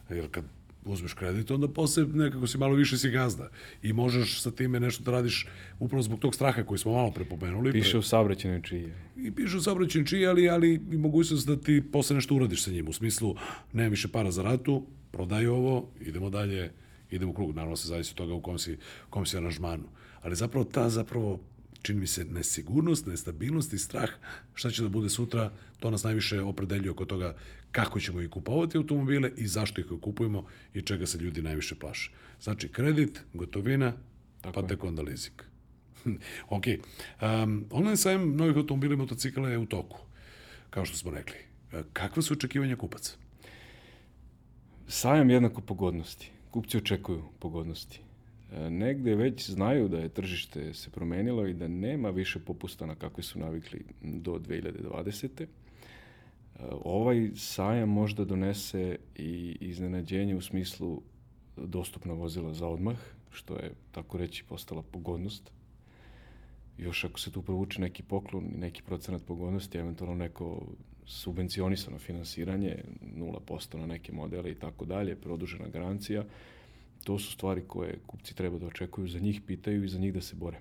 Jer kad uzmeš kredit, onda posle nekako si malo više si gazda i možeš sa time nešto da radiš upravo zbog tog straha koji smo malo prepomenuli. Piše u saobraćenoj čiji. I piše u saobraćajni čiji, ali, ali i mogućnost da ti posle nešto uradiš sa njim. U smislu, nema više para za ratu, prodaj ovo, idemo dalje, idemo u krug. Naravno se zavisi od toga u kom si, u kom si aranžmanu. Ali zapravo ta zapravo čini mi se nesigurnost, nestabilnost i strah šta će da bude sutra, to nas najviše opredeljuje oko toga kako ćemo i kupovati automobile i zašto ih kupujemo i čega se ljudi najviše plaše. Znači, kredit, gotovina, Tako pa tek onda leasing. ok. Um, online sajem novih automobila i motocikala je u toku, kao što smo rekli. E, Kakva su očekivanja kupaca? Sajam jednako pogodnosti. Kupci očekuju pogodnosti. E, Negde već znaju da je tržište se promenilo i da nema više popusta na kakve su navikli do 2020. E, Ovaj sajam možda donese i iznenađenje u smislu dostupna vozila za odmah, što je, tako reći, postala pogodnost. Još ako se tu provuče neki poklon i neki procenat pogodnosti, eventualno neko subvencionisano finansiranje, 0% na neke modele i tako dalje, produžena garancija, to su stvari koje kupci treba da očekuju, za njih pitaju i za njih da se bore.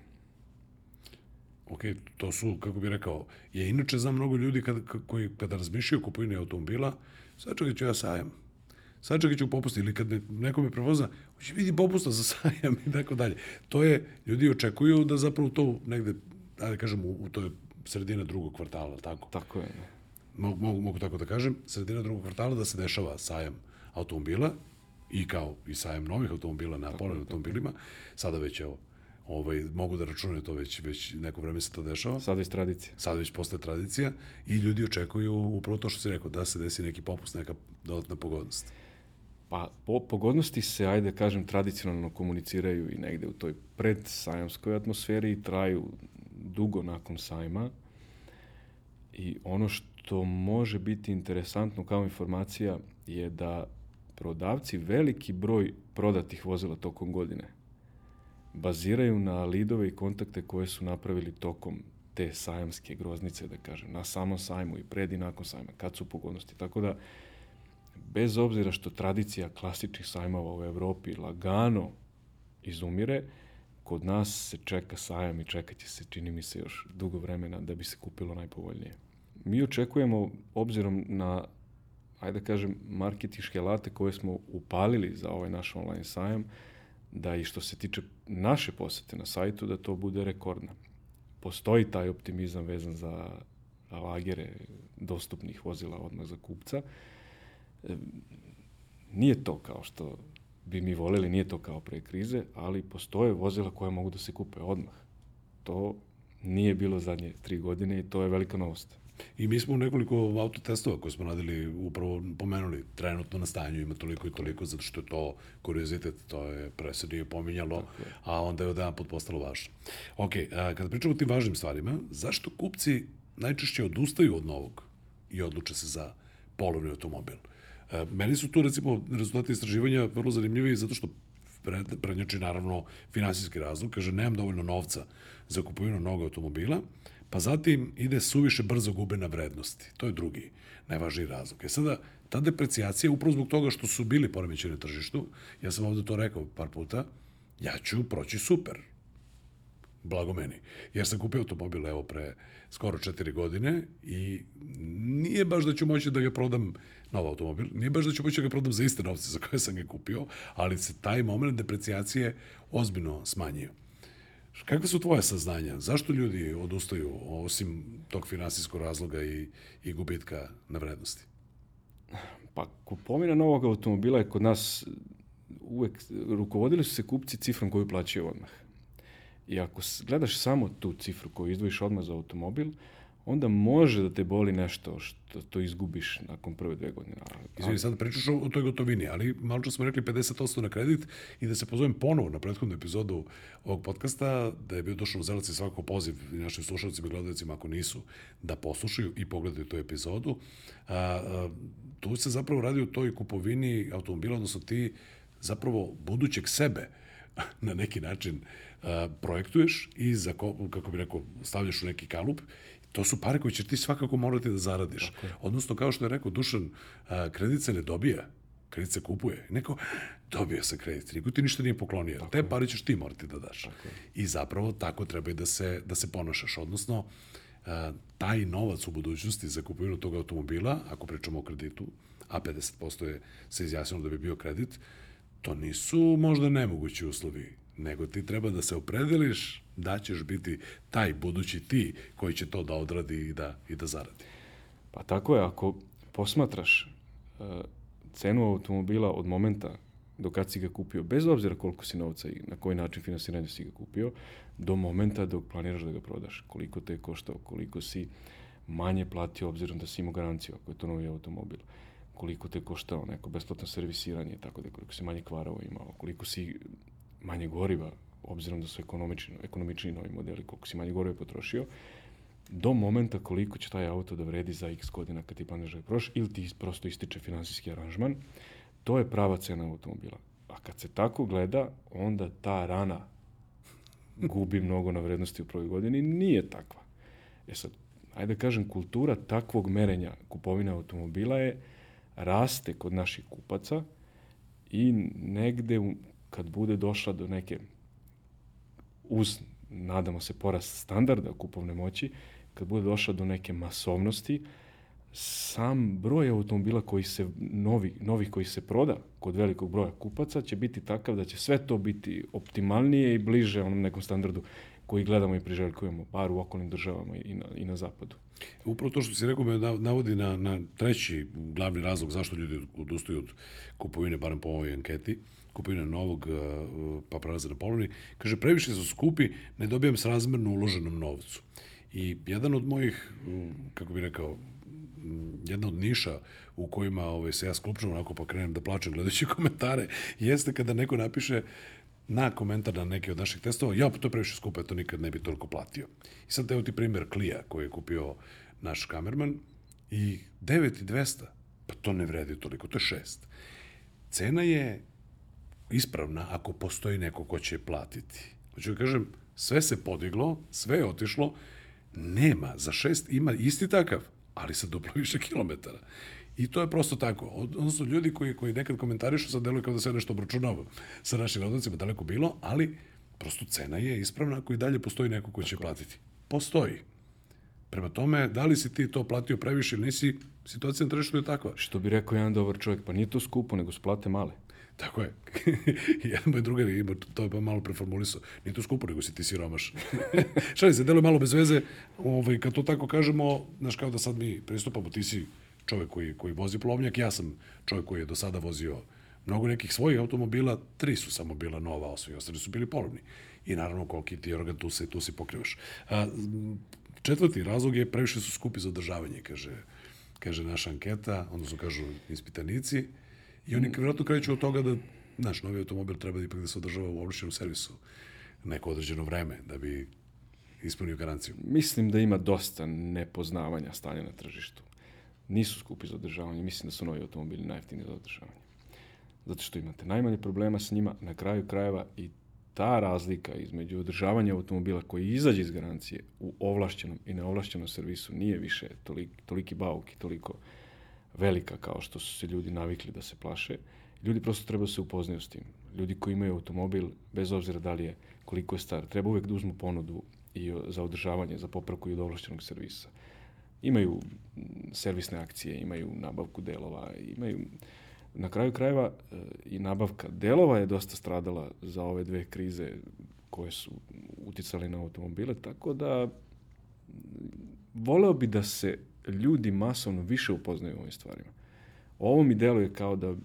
Ok, to su, kako bih rekao, je inače za mnogo ljudi kada, koji kada razmišljaju o kupovini automobila, sačekat ću ja sajam. Sačekat ću popust ili kad me neko me prevoza, hoće vidi popusta za sajam i tako dalje. To je, ljudi očekuju da zapravo to negde, ajde kažem, u, u toj sredina drugog kvartala, tako? Tako je. Mogu, mogu, mogu tako da kažem, sredina drugog kvartala da se dešava sajam automobila i kao i sajam novih automobila na polovnim automobilima. Sada već evo, ovaj, mogu da računaju to već, već neko vreme se to dešava. Sada iz tradicije. Sada već postaje tradicija i ljudi očekuju upravo to što si rekao, da se desi neki popust, neka dodatna pogodnost. Pa po, pogodnosti se, ajde da kažem, tradicionalno komuniciraju i negde u toj predsajamskoj atmosferi i traju dugo nakon sajma. I ono što može biti interesantno kao informacija je da prodavci veliki broj prodatih vozila tokom godine baziraju na lidove i kontakte koje su napravili tokom te sajamske groznice, da kažem, na samom sajmu i pred i nakon sajma, kad su pogodnosti. Tako da, bez obzira što tradicija klasičnih sajmova u Evropi lagano izumire, kod nas se čeka sajam i čekat će se, čini mi se, još dugo vremena da bi se kupilo najpovoljnije. Mi očekujemo, obzirom na, ajde da kažem, marketiške alate koje smo upalili za ovaj naš online sajam, da i što se tiče naše posete na sajtu, da to bude rekordna. Postoji taj optimizam vezan za lagere dostupnih vozila odmah za kupca. Nije to kao što bi mi voleli, nije to kao pre krize, ali postoje vozila koja mogu da se kupe odmah. To nije bilo zadnje tri godine i to je velika novost. I mi smo u nekoliko autotestova koje smo radili upravo pomenuli trenutno na stanju ima toliko i toliko zato što je to kuriozitet, to je pre se nije pominjalo, a onda je od jedan put postalo važno. Ok, a, kada pričamo o tim važnim stvarima, zašto kupci najčešće odustaju od novog i odluče se za polovni automobil? A, meni su tu recimo rezultati istraživanja vrlo zanimljivi zato što prednjači naravno finansijski razlog, kaže nemam dovoljno novca za kupovinu novog automobila, pa zatim ide suviše brzo gube na vrednosti. To je drugi najvažniji razlog. E sada, ta deprecijacija, upravo zbog toga što su bili poremećeni na tržištu, ja sam ovde to rekao par puta, ja ću proći super. Blago meni. Jer sam kupio automobil, evo, pre skoro četiri godine i nije baš da ću moći da ga prodam nov automobil, nije baš da ću moći da ga prodam za iste novce za koje sam ga kupio, ali se taj moment deprecijacije ozbiljno smanjio. Kakve su tvoje saznanja? Zašto ljudi odustaju osim tog finansijskog razloga i, i gubitka na vrednosti? Pa kupovina novog automobila je kod nas uvek, rukovodili su se kupci cifrom koju plaćaju odmah. I ako gledaš samo tu cifru koju izdvojiš odmah za automobil, onda može da te boli nešto što to izgubiš nakon prve dve godine. Izvini, sad pričaš o, toj gotovini, ali malo čas smo rekli 50% na kredit i da se pozovem ponovo na prethodnu epizodu ovog podcasta, da je bio došao Zelac i svako poziv i našim slušalcima i gledalcima ako nisu, da poslušaju i pogledaju tu epizodu. A, a, tu se zapravo radi o toj kupovini automobila, odnosno ti zapravo budućeg sebe na neki način a, projektuješ i za, kako bi rekao, stavljaš u neki kalup To su pare koje ćeš ti svakako morati da zaradiš. Odnosno, kao što je rekao Dušan, kredit se ne dobija, kredit se kupuje. Neko, dobio se kredit, niko ti ništa nije poklonio. Tako Te pare ćeš ti morati da daš. Tako I zapravo tako treba i da se, da se ponašaš. Odnosno, taj novac u budućnosti za kupovinu tog automobila, ako pričamo o kreditu, a 50% je se izjasnilo da bi bio kredit, to nisu možda nemogući uslovi nego ti treba da se opredeliš da ćeš biti taj budući ti koji će to da odradi i da, i da zaradi. Pa tako je, ako posmatraš uh, cenu automobila od momenta do kad si ga kupio, bez obzira koliko si novca i na koji način finansiranja si ga kupio, do momenta dok planiraš da ga prodaš, koliko te je koštao, koliko si manje platio obzirom da si imao garanciju ako je to novi automobil, koliko te je koštao neko besplatno servisiranje, tako da koliko si manje kvarova imao, koliko si manje goriva, obzirom da su ekonomični, ekonomični novi modeli, koliko si manje goriva potrošio, do momenta koliko će taj auto da vredi za x godina kad ti planiraš da proš, ili ti prosto ističe finansijski aranžman, to je prava cena automobila. A kad se tako gleda, onda ta rana gubi mnogo na vrednosti u prvoj godini, nije takva. E sad, ajde da kažem, kultura takvog merenja kupovine automobila je raste kod naših kupaca i negde kad bude došla do neke, uz, nadamo se, porast standarda kupovne moći, kad bude došla do neke masovnosti, sam broj automobila koji se, novi, novih koji se proda kod velikog broja kupaca će biti takav da će sve to biti optimalnije i bliže onom nekom standardu koji gledamo i priželjkujemo, bar u okolnim državama i na, i na zapadu. Upravo to što si rekao me navodi na, na treći glavni razlog zašto ljudi odustaju od kupovine, barem po ovoj anketi, kupovine novog uh, pa prelaze na polovni, kaže previše su skupi, ne dobijam srazmerno uloženom novcu. I jedan od mojih, kako bih rekao, jedna od niša u kojima ovaj, se ja sklupčam onako pa krenem da plačem gledajući komentare, jeste kada neko napiše na komentar na neki od naših testova, ja, pa to previše skupo, to nikad ne bi toliko platio. I sad evo ti primjer Klija koji je kupio naš kamerman i 9200, pa to ne vredi toliko, to je 6. Cena je ispravna ako postoji neko ko će platiti. Hoću da kažem, sve se podiglo, sve je otišlo, nema, za šest ima isti takav, ali sa duplo više kilometara. I to je prosto tako. Odnosno, ljudi koji, koji nekad komentarišu, sad deluju kao da se nešto obračunava sa našim gledalcima, daleko bilo, ali prosto cena je ispravna ako i dalje postoji neko ko će platiti. Postoji. Prema tome, da li si ti to platio previše ili nisi, situacija na tržištu je takva. Što bi rekao jedan dobar čovjek, pa nije to skupo, nego su plate male. Tako je. Jedan moj drugar ima, to je pa malo preformulisao. Nije to skupo, nego si ti siromaš. Šali se, deluje malo bez veze. Ovaj, kad to tako kažemo, znaš kao da sad mi pristupamo, ti si čovjek koji, koji vozi plovnjak, ja sam čovjek koji je do sada vozio mnogo nekih svojih automobila, tri su samo bila nova, a svi ostali su bili polovni. I naravno, koliki ti organ, tu se, tu se pokrivaš. A, četvrti razlog je previše su skupi za održavanje, kaže, kaže naša anketa, odnosno kažu ispitanici. I oni vjerojatno kreću od toga da, znaš, novi automobil treba ipak da se održava u ovlišćenom servisu neko određeno vreme da bi ispunio garanciju. Mislim da ima dosta nepoznavanja stanja na tržištu. Nisu skupi za održavanje, mislim da su novi automobili najjeftiniji za održavanje. Zato što imate najmanje problema s njima, na kraju krajeva i ta razlika između održavanja automobila koji izađe iz garancije u ovlašćenom i neovlašćenom servisu nije više toliki, toliki bauk i toliko velika kao što su se ljudi navikli da se plaše. Ljudi prosto treba da se upoznaju s tim. Ljudi koji imaju automobil, bez obzira da li je koliko je star, treba uvek da uzmu ponudu i za održavanje, za popravku i od ovlašćenog servisa. Imaju servisne akcije, imaju nabavku delova, imaju na kraju krajeva e, i nabavka delova je dosta stradala za ove dve krize koje su uticali na automobile, tako da voleo bi da se ljudi masovno više upoznaju ovim stvarima. Ovo mi deluje kao da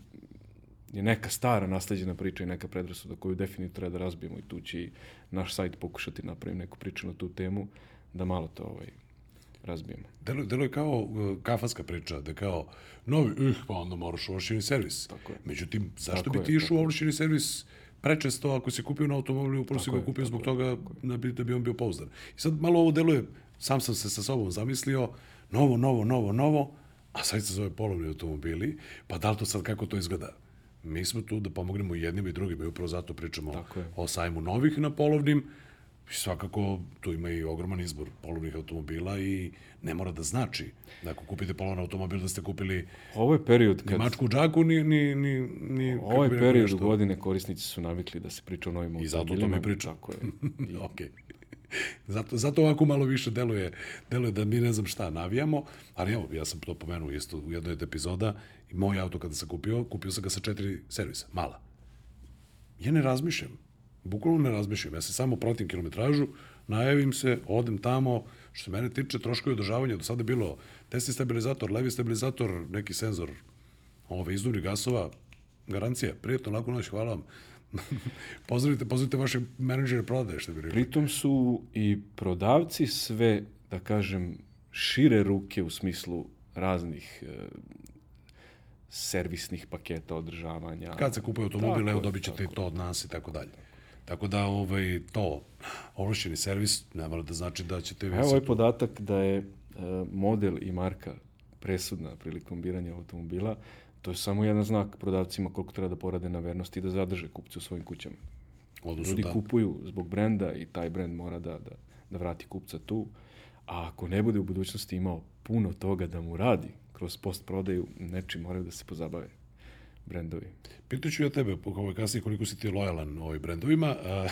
je neka stara nasleđena priča i neka predrasuda koju definitivno treba da razbijemo i tu će i naš sajt pokušati napravim neku priču na tu temu da malo to ovaj, razbijemo. Delo, delo je kao uh, kafanska priča, da kao novi, uh, pa onda moraš u ovlašćeni servis. Tako je. Međutim, zašto Tako bi ti išao u ovlašćeni servis prečesto ako si kupio na automobilu, upravo si ga kupio zbog toga da bi, da bi on bio pouzdan. I sad malo ovo deluje, sam sam se sa sobom zamislio, novo, novo, novo, novo, a sad se zove polovni automobili, pa da li to sad kako to izgleda? Mi smo tu da pomognemo jednim i drugim i upravo zato pričamo o sajmu novih na polovnim, I svakako tu ima i ogroman izbor polovnih automobila i ne mora da znači da ako kupite polovan automobil da ste kupili Ovo je period ni kad... mačku u džaku, ni, ni, ni, ni Ovo je rekao period nešto. godine korisnici su navikli da se priča o novim I zato o automobilima. tome pričam. Tako je. I ok. Zato, zato ovako malo više deluje, deluje da mi ne znam šta navijamo, ali evo, ja sam to pomenuo isto u jednoj od epizoda i moj auto kada sam kupio, kupio sam ga sa četiri servisa, mala. Ja ne razmišljam, bukvalno ne razmišljam, ja se samo pratim kilometražu, najavim se, odem tamo, što se mene tiče troškovi održavanja, do sada je bilo desni stabilizator, levi stabilizator, neki senzor ove, izduvnih gasova, garancija, prijetno, laku noć, hvala vam. pozdravite, pozdravite vaše menadžere prodaje, što bi rekli. Pritom su i prodavci sve, da kažem, šire ruke u smislu raznih e, servisnih paketa održavanja. Kad se kupuje automobil, Tako evo dobit ćete i tako to od nas i tako dalje. Tako da ovaj, to, ovlašćeni servis, ne mora da znači da ćete... Evo ovaj podatak da je e, model i marka presudna prilikom biranja automobila, to je samo jedan znak prodavcima koliko treba da porade na vernosti i da zadrže kupce u svojim kućama. odnosno Ljudi da, kupuju zbog brenda i taj brend mora da, da, da vrati kupca tu. A ako ne bude u budućnosti imao puno toga da mu radi kroz post prodaju, nečim moraju da se pozabave brendovi. Pitaću ja tebe, po ovoj kasnije, koliko si ti lojalan ovoj brendovima. A,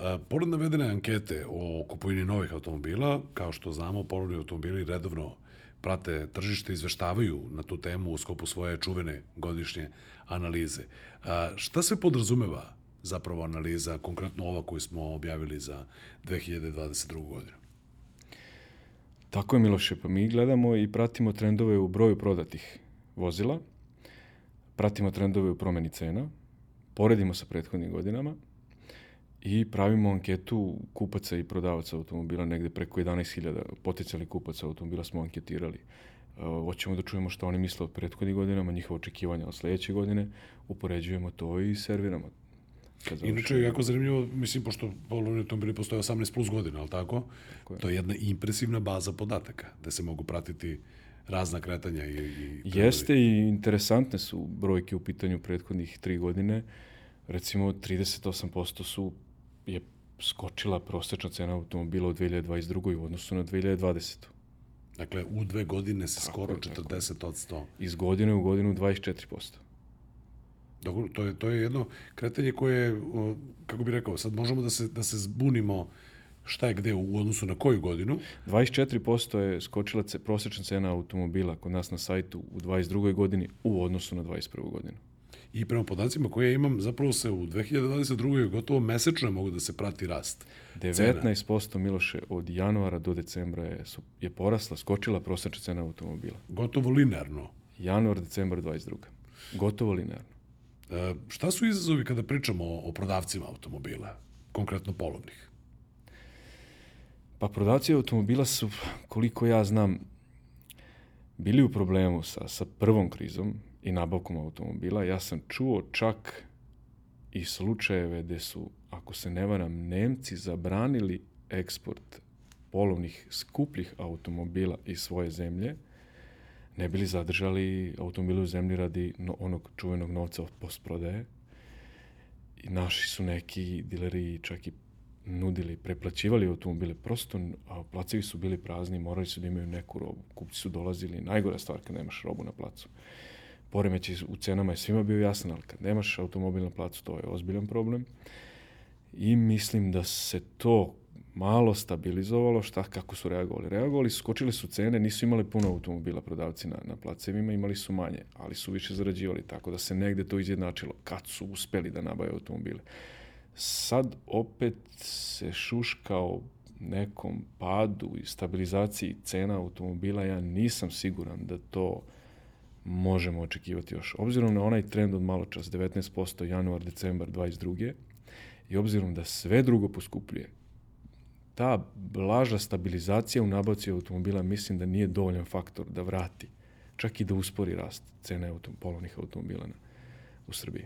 a, pored navedene ankete o kupovini novih automobila, kao što znamo, polovni automobili redovno prate tržište, izveštavaju na tu temu u skopu svoje čuvene godišnje analize. A, šta se podrazumeva zapravo analiza, konkretno ova koju smo objavili za 2022. godinu? Tako je, Miloše, pa mi gledamo i pratimo trendove u broju prodatih vozila, pratimo trendove u promeni cena, poredimo sa prethodnim godinama i pravimo anketu kupaca i prodavaca automobila, negde preko 11.000 potencijalnih kupaca automobila smo anketirali. Uh, hoćemo da čujemo što oni misle o prethodnim godinama, njihova očekivanja od sledeće godine, upoređujemo to i serviramo. Inače, jako zanimljivo, mislim, pošto polovni automobili postoje 18 plus godina, ali tako? je. To je jedna impresivna baza podataka, da se mogu pratiti razna kretanja i... i Jeste i interesantne su brojke u pitanju prethodnih tri godine. Recimo, 38% su, je skočila prosečna cena automobila u 2022. u odnosu na 2020. Dakle, u dve godine se skoro je, tako 40 od 100. Iz godine u godinu 24%. Dobro, to je, to je jedno kretanje koje, kako bih rekao, sad možemo da se, da se zbunimo šta je gde u odnosu na koju godinu. 24% je skočila prosečna cena automobila kod nas na sajtu u 22. godini u odnosu na 21. godinu. I prema podacima koje ja imam, zapravo se u 2022. gotovo mesečno mogu da se prati rast. 19% Miloše od januara do decembra je, su, je porasla, skočila prosečna cena automobila. Gotovo linearno. Januar, decembar 22. Gotovo linearno. E, šta su izazovi kada pričamo o, o prodavcima automobila, konkretno polovnih? Pa prodavci automobila su, koliko ja znam, bili u problemu sa, sa prvom krizom i nabavkom automobila. Ja sam čuo čak i slučajeve gde su, ako se ne varam, Nemci zabranili eksport polovnih skupljih automobila iz svoje zemlje, ne bili zadržali automobile u zemlji radi no, onog čuvenog novca od postprodaje. I naši su neki dileri čak i nudili, preplaćivali automobile, prosto a placevi su bili prazni, morali su da imaju neku robu. Kupci su dolazili, najgora stvar kad nemaš robu na placu. Poremeći u cenama je svima bio jasan, ali kad nemaš automobil na placu, to je ozbiljan problem. I mislim da se to malo stabilizovalo, šta, kako su reagovali. Reagovali su, skočili su cene, nisu imali puno automobila prodavci na, na placevima, imali su manje, ali su više zarađivali, tako da se negde to izjednačilo, kad su uspeli da nabaju automobile. Sad opet se šuška o nekom padu i stabilizaciji cena automobila, ja nisam siguran da to možemo očekivati još. Obzirom na onaj trend od malo čas, 19% januar, decembar 22. i obzirom da sve drugo poskupljuje, ta blaža stabilizacija u nabavci automobila mislim da nije dovoljan faktor da vrati, čak i da uspori rast cene autom, polovnih automobila na, u Srbiji.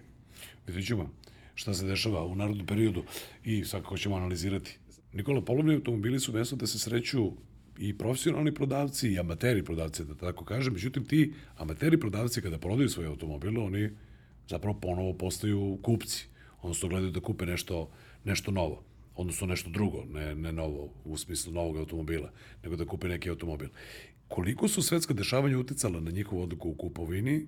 Vidjet ćemo šta se dešava u narodnom periodu i svakako ćemo analizirati. Nikola, polovni automobili su mesto da se sreću i profesionalni prodavci i amateri prodavci, da tako kažem. Međutim, ti amateri prodavci kada prodaju svoje automobile, oni zapravo ponovo postaju kupci. Odnosno gledaju da kupe nešto, nešto novo odnosno nešto drugo, ne, ne novo, u smislu novog automobila, nego da kupe neki automobil. Koliko su svetska dešavanja uticala na njihovu odluku u kupovini,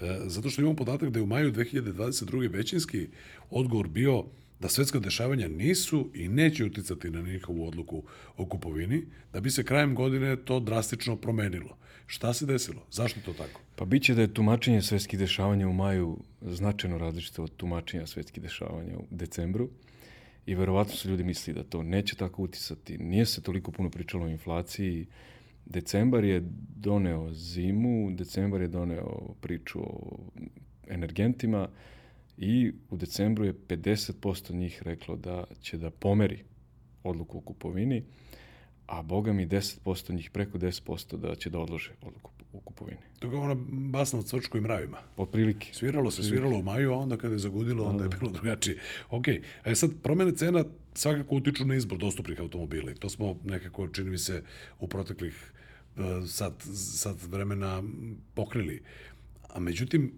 e, zato što imamo podatak da je u maju 2022. većinski odgovor bio da svetska dešavanja nisu i neće uticati na njihovu odluku o kupovini, da bi se krajem godine to drastično promenilo. Šta se desilo? Zašto to tako? Pa biće da je tumačenje svetskih dešavanja u maju značajno različito od tumačenja svetskih dešavanja u decembru i verovatno su ljudi misli da to neće tako uticati. Nije se toliko puno pričalo o inflaciji. Decembar je doneo zimu, decembar je doneo priču o energentima i u decembru je 50% njih reklo da će da pomeri odluku o kupovini, a boga mi 10% njih, preko 10% da će da odlože odluku u kupovini. To je ona basna od Cvrčku i mravima. Od prilike. Sviralo se, sviralo u maju, a onda kada je zagudilo, onda je da. bilo drugačije. Ok, a sad promene cena svakako utiču na izbor dostupnih automobila. To smo nekako, čini mi se, u proteklih uh, sad, sad vremena pokrili. A međutim,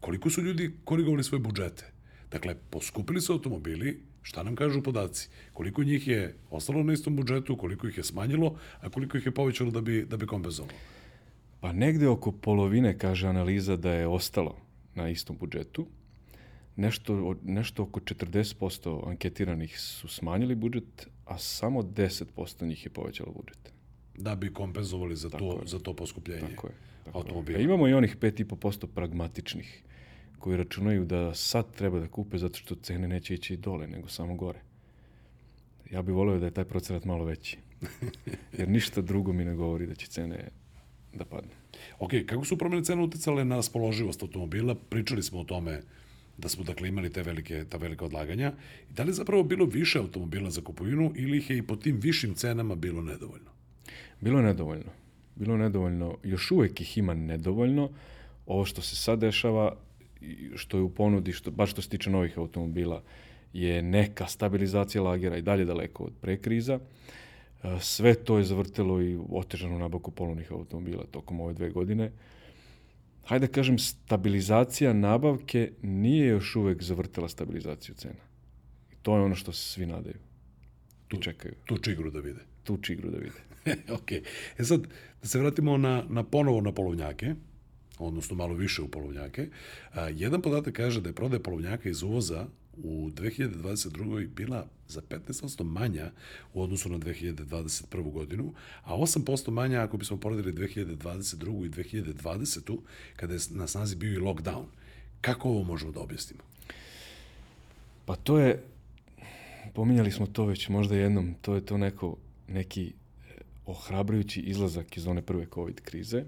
koliko su ljudi korigovali svoje budžete? Dakle, poskupili su automobili, šta nam kažu podaci? Koliko njih je ostalo na istom budžetu, koliko ih je smanjilo, a koliko ih je povećalo da bi, da bi kompenzovalo? Pa negde oko polovine, kaže analiza, da je ostalo na istom budžetu. Nešto, nešto oko 40% anketiranih su smanjili budžet, a samo 10% njih je povećalo budžet. Da bi kompenzovali za, to, za to poskupljenje tako je, tako automobila. Je. A imamo i onih 5,5% pragmatičnih koji računaju da sad treba da kupe zato što cene neće ići dole, nego samo gore. Ja bih voleo da je taj procenat malo veći. Jer ništa drugo mi ne govori da će cene da padne. Ok, kako su promene cena uticale na raspoloživost automobila? Pričali smo o tome da smo dakle imali te velike, ta velika odlaganja. Da li je zapravo bilo više automobila za kupovinu ili ih je i po tim višim cenama bilo nedovoljno? Bilo je nedovoljno. Bilo nedovoljno. Još uvek ih ima nedovoljno. Ovo što se sad dešava, što je u ponudi, što, baš što se tiče novih automobila, je neka stabilizacija lagera i dalje daleko od prekriza. kriza E, sve to je zavrtelo i otežano nabavku polovnih automobila tokom ove dve godine. Hajde da kažem, stabilizacija nabavke nije još uvek zavrtela stabilizaciju cena. I to je ono što se svi nadaju. Tu čekaju. Tu čigru da vide. Tu čigru da vide. ok. E sad, da se vratimo na, na ponovo na polovnjake, odnosno malo više u polovnjake. A, jedan podatak kaže da je prodaja polovnjaka iz uvoza u 2022. bila za 15% manja u odnosu na 2021. godinu, a 8% manja ako bismo poredili 2022. i 2020. kada je na snazi bio i lockdown. Kako ovo možemo da objasnimo? Pa to je, pominjali smo to već možda jednom, to je to neko, neki ohrabrujući izlazak iz one prve COVID krize.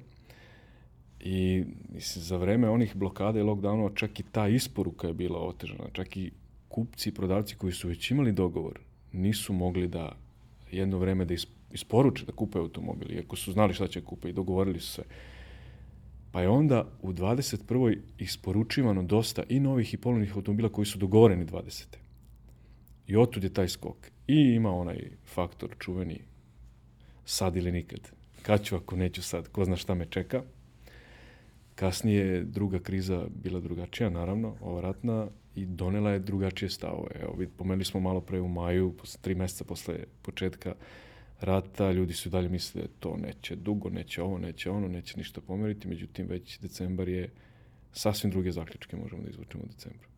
I mislim, za vreme onih blokada i lockdownova čak i ta isporuka je bila otežana, čak i kupci i prodavci koji su već imali dogovor nisu mogli da jedno vreme da isporuče da kupe automobil, iako su znali šta će kupe i dogovorili su se. Pa je onda u 21. isporučivano dosta i novih i polovnih automobila koji su dogovoreni 20. I otud je taj skok. I ima onaj faktor čuveni sad ili nikad. Kad ću ako neću sad, ko zna šta me čeka. Kasnije je druga kriza bila drugačija, naravno, ova ratna, i donela je drugačije stavove. Evo, pomenuli smo malo pre u maju, posle, tri meseca posle početka rata, ljudi su dalje misle to neće dugo, neće ovo, neće ono, neće ništa pomeriti, međutim već decembar je sasvim druge zaključke možemo da izvučemo u decembru.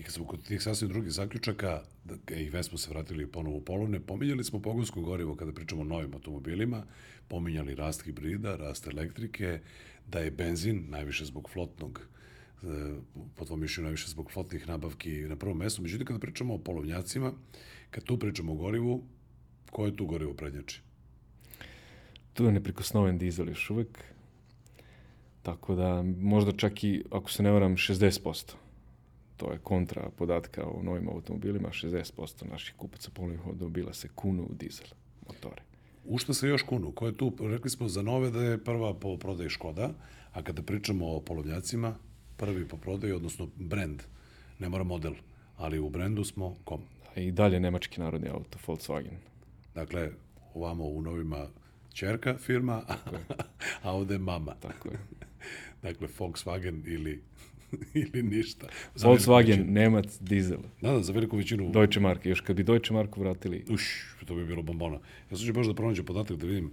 I kad smo kod tih sasvim drugih zaključaka, da, i već smo se vratili ponovo u polovne, pominjali smo pogonsko gorivo kada pričamo o novim automobilima, pominjali rast hibrida, rast elektrike, da je benzin, najviše zbog flotnog, e, po tvojom mišljenju najviše zbog flotnih nabavki na prvom mestu. Međutim, kada pričamo o polovnjacima, kad tu pričamo o gorivu, ko je tu gorivo prednjači? Tu je neprikosnoven dizel još uvek, tako da možda čak i, ako se ne varam, 60% to je kontra podatka o novim automobilima, 60% naših kupaca polovnih automobila se kunu u dizel motore. U što se još kunu? Ko je tu? Rekli smo za nove da je prva po prodaji Škoda, a kada pričamo o polovnjacima, prvi po prodaji, odnosno brand, ne mora model, ali u brendu smo kom? I dalje nemački narodni auto, Volkswagen. Dakle, ovamo u novima čerka firma, a ovde mama. Tako je. dakle, Volkswagen ili ili ništa. Za Volkswagen, Nemac, dizel. Da, da, za veliku većinu. Deutsche Mark, još kad bi Deutsche Marku vratili. Uš, to bi bilo bombona. Ja sam ću baš da pronađem podatak da vidim,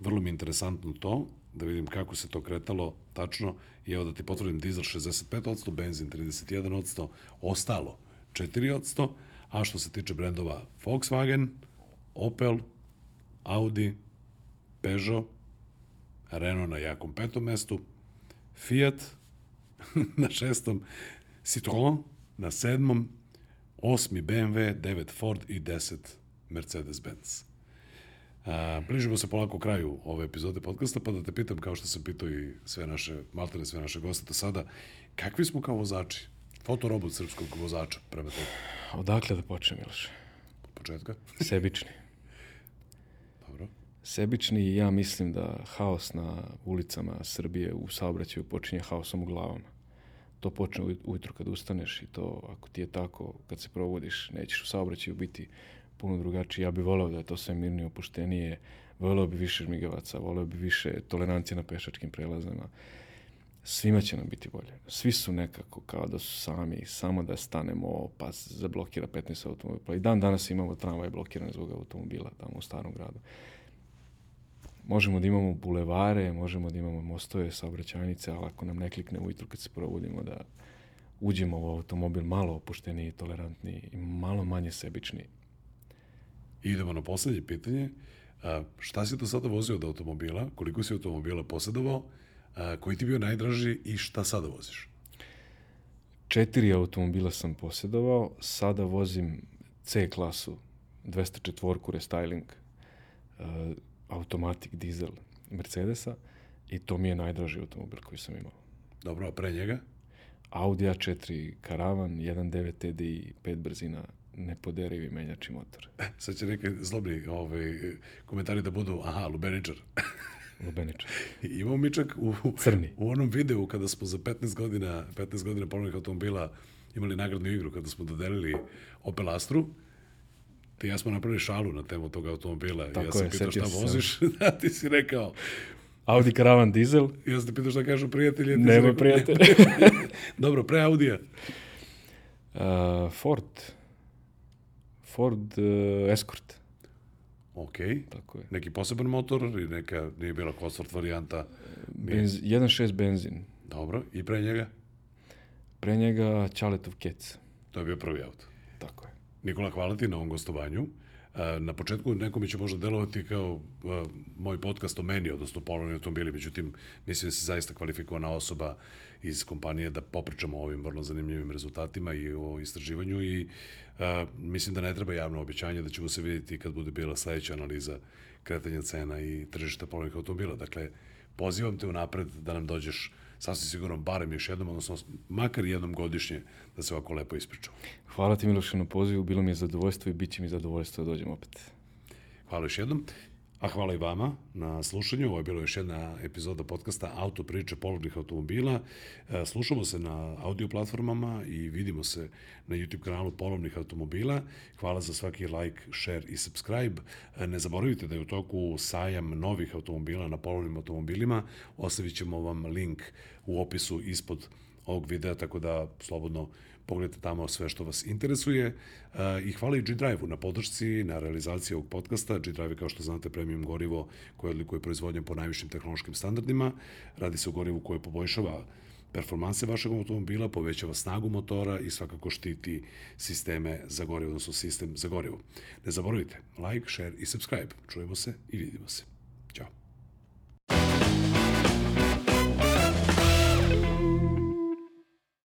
vrlo mi je interesantno to, da vidim kako se to kretalo tačno. I evo da ti potvrdim, dizel 65%, benzin 31%, ostalo 4%, a što se tiče brendova Volkswagen, Opel, Audi, Peugeot, Renault na jakom petom mestu, Fiat, na šestom Citroen, na sedmom osmi BMW, devet Ford i deset Mercedes-Benz. A, bližimo se polako kraju ove epizode podcasta, pa da te pitam, kao što sam pitao i sve naše, maltene sve naše goste do sada, kakvi smo kao vozači? Fotorobot srpskog vozača prema tebi. Odakle da počnem, Miloš? Od početka? Sebični. Dobro. Sebični ja mislim da haos na ulicama Srbije u saobraćaju počinje haosom u glavama to počne ujutro kad ustaneš i to ako ti je tako, kad se provodiš, nećeš u saobraćaju biti puno drugačiji. Ja bih voleo da je to sve mirnije, opuštenije, voleo bi više žmigavaca, voleo bi više tolerancije na pešačkim prelazama. Svima će nam biti bolje. Svi su nekako kao da su sami, samo da stanemo, pa zablokira 15 automobila. Pa i dan danas imamo tramvaj blokirane zbog automobila tamo u starom gradu možemo da imamo bulevare, možemo da imamo mostove, saobraćajnice, ali ako nam ne klikne ujutru kad se provodimo da uđemo u automobil malo opušteniji, tolerantniji i malo manje sebični. idemo na poslednje pitanje. A, šta si do sada vozio od automobila? Koliko si automobila posjedovao? A, koji ti bio najdraži i šta sada voziš? Četiri automobila sam posjedovao, sada vozim C klasu, 204 restyling, automatik dizel Mercedesa i to mi je najdraži automobil koji sam imao. Dobro, a pre njega? Audi A4 Karavan, 1.9 TDI, 5 brzina, nepoderivi menjači motor. E, sad će neki zlobni ovaj, komentari da budu, aha, Lubeničar. Lubeničar. Imamo mi čak u, Crni. u onom videu kada smo za 15 godina, 15 godina polovnih automobila imali nagradnu igru kada smo dodelili Opel Astru, Ti ja smo napravili šalu na temu tog automobila. Tako ja sam je, pitao šta voziš, da ti si rekao. Audi Karavan dizel, Ja sam te pitao šta kažu si nema rekao- prijatelja. Dobro, pre Audija. uh, Ford. Ford uh, Escort. Ok. Tako je. Neki poseban motor ili neka nije bila Cosworth varijanta. Benz, 1.6 benzin. Dobro. I pre njega? Pre njega Ćaletov Kec. To je bio prvi auto. Tako je. Nikola, hvala ti na ovom gostovanju. E, Na početku nekome će možda delovati kao e, moj podcast o meni, odnosno polovni automobili, međutim, mislim da si zaista kvalifikovana osoba iz kompanije da popričamo o ovim vrlo zanimljivim rezultatima i o istraživanju i e, mislim da ne treba javno obećanje da ćemo se vidjeti kad bude bila sledeća analiza kretanja cena i tržišta polovnih automobila. Dakle, pozivam te unapred da nam dođeš sasvim sigurno barem još jednom, odnosno makar jednom godišnje da se ovako lepo ispričamo. Hvala ti Miloše na pozivu, bilo mi je zadovoljstvo i bit će mi zadovoljstvo da dođem opet. Hvala još jednom. A hvala i vama na slušanju. Ovo je bilo još jedna epizoda podcasta Auto priče polovnih automobila. E, slušamo se na audio platformama i vidimo se na YouTube kanalu polovnih automobila. Hvala za svaki like, share i subscribe. E, ne zaboravite da je u toku sajam novih automobila na polovnim automobilima. Ostavit ćemo vam link u opisu ispod ovog videa, tako da slobodno pogledajte tamo sve što vas interesuje uh, i hvala i G-Drive-u na podršci, na realizaciji ovog podcasta. G-Drive je, kao što znate, premium gorivo koje odlikuje proizvodnje po najvišim tehnološkim standardima. Radi se o gorivu koje poboljšava performanse vašeg automobila, povećava snagu motora i svakako štiti sisteme za gorivo, odnosno sistem za gorivo. Ne zaboravite, like, share i subscribe. Čujemo se i vidimo se.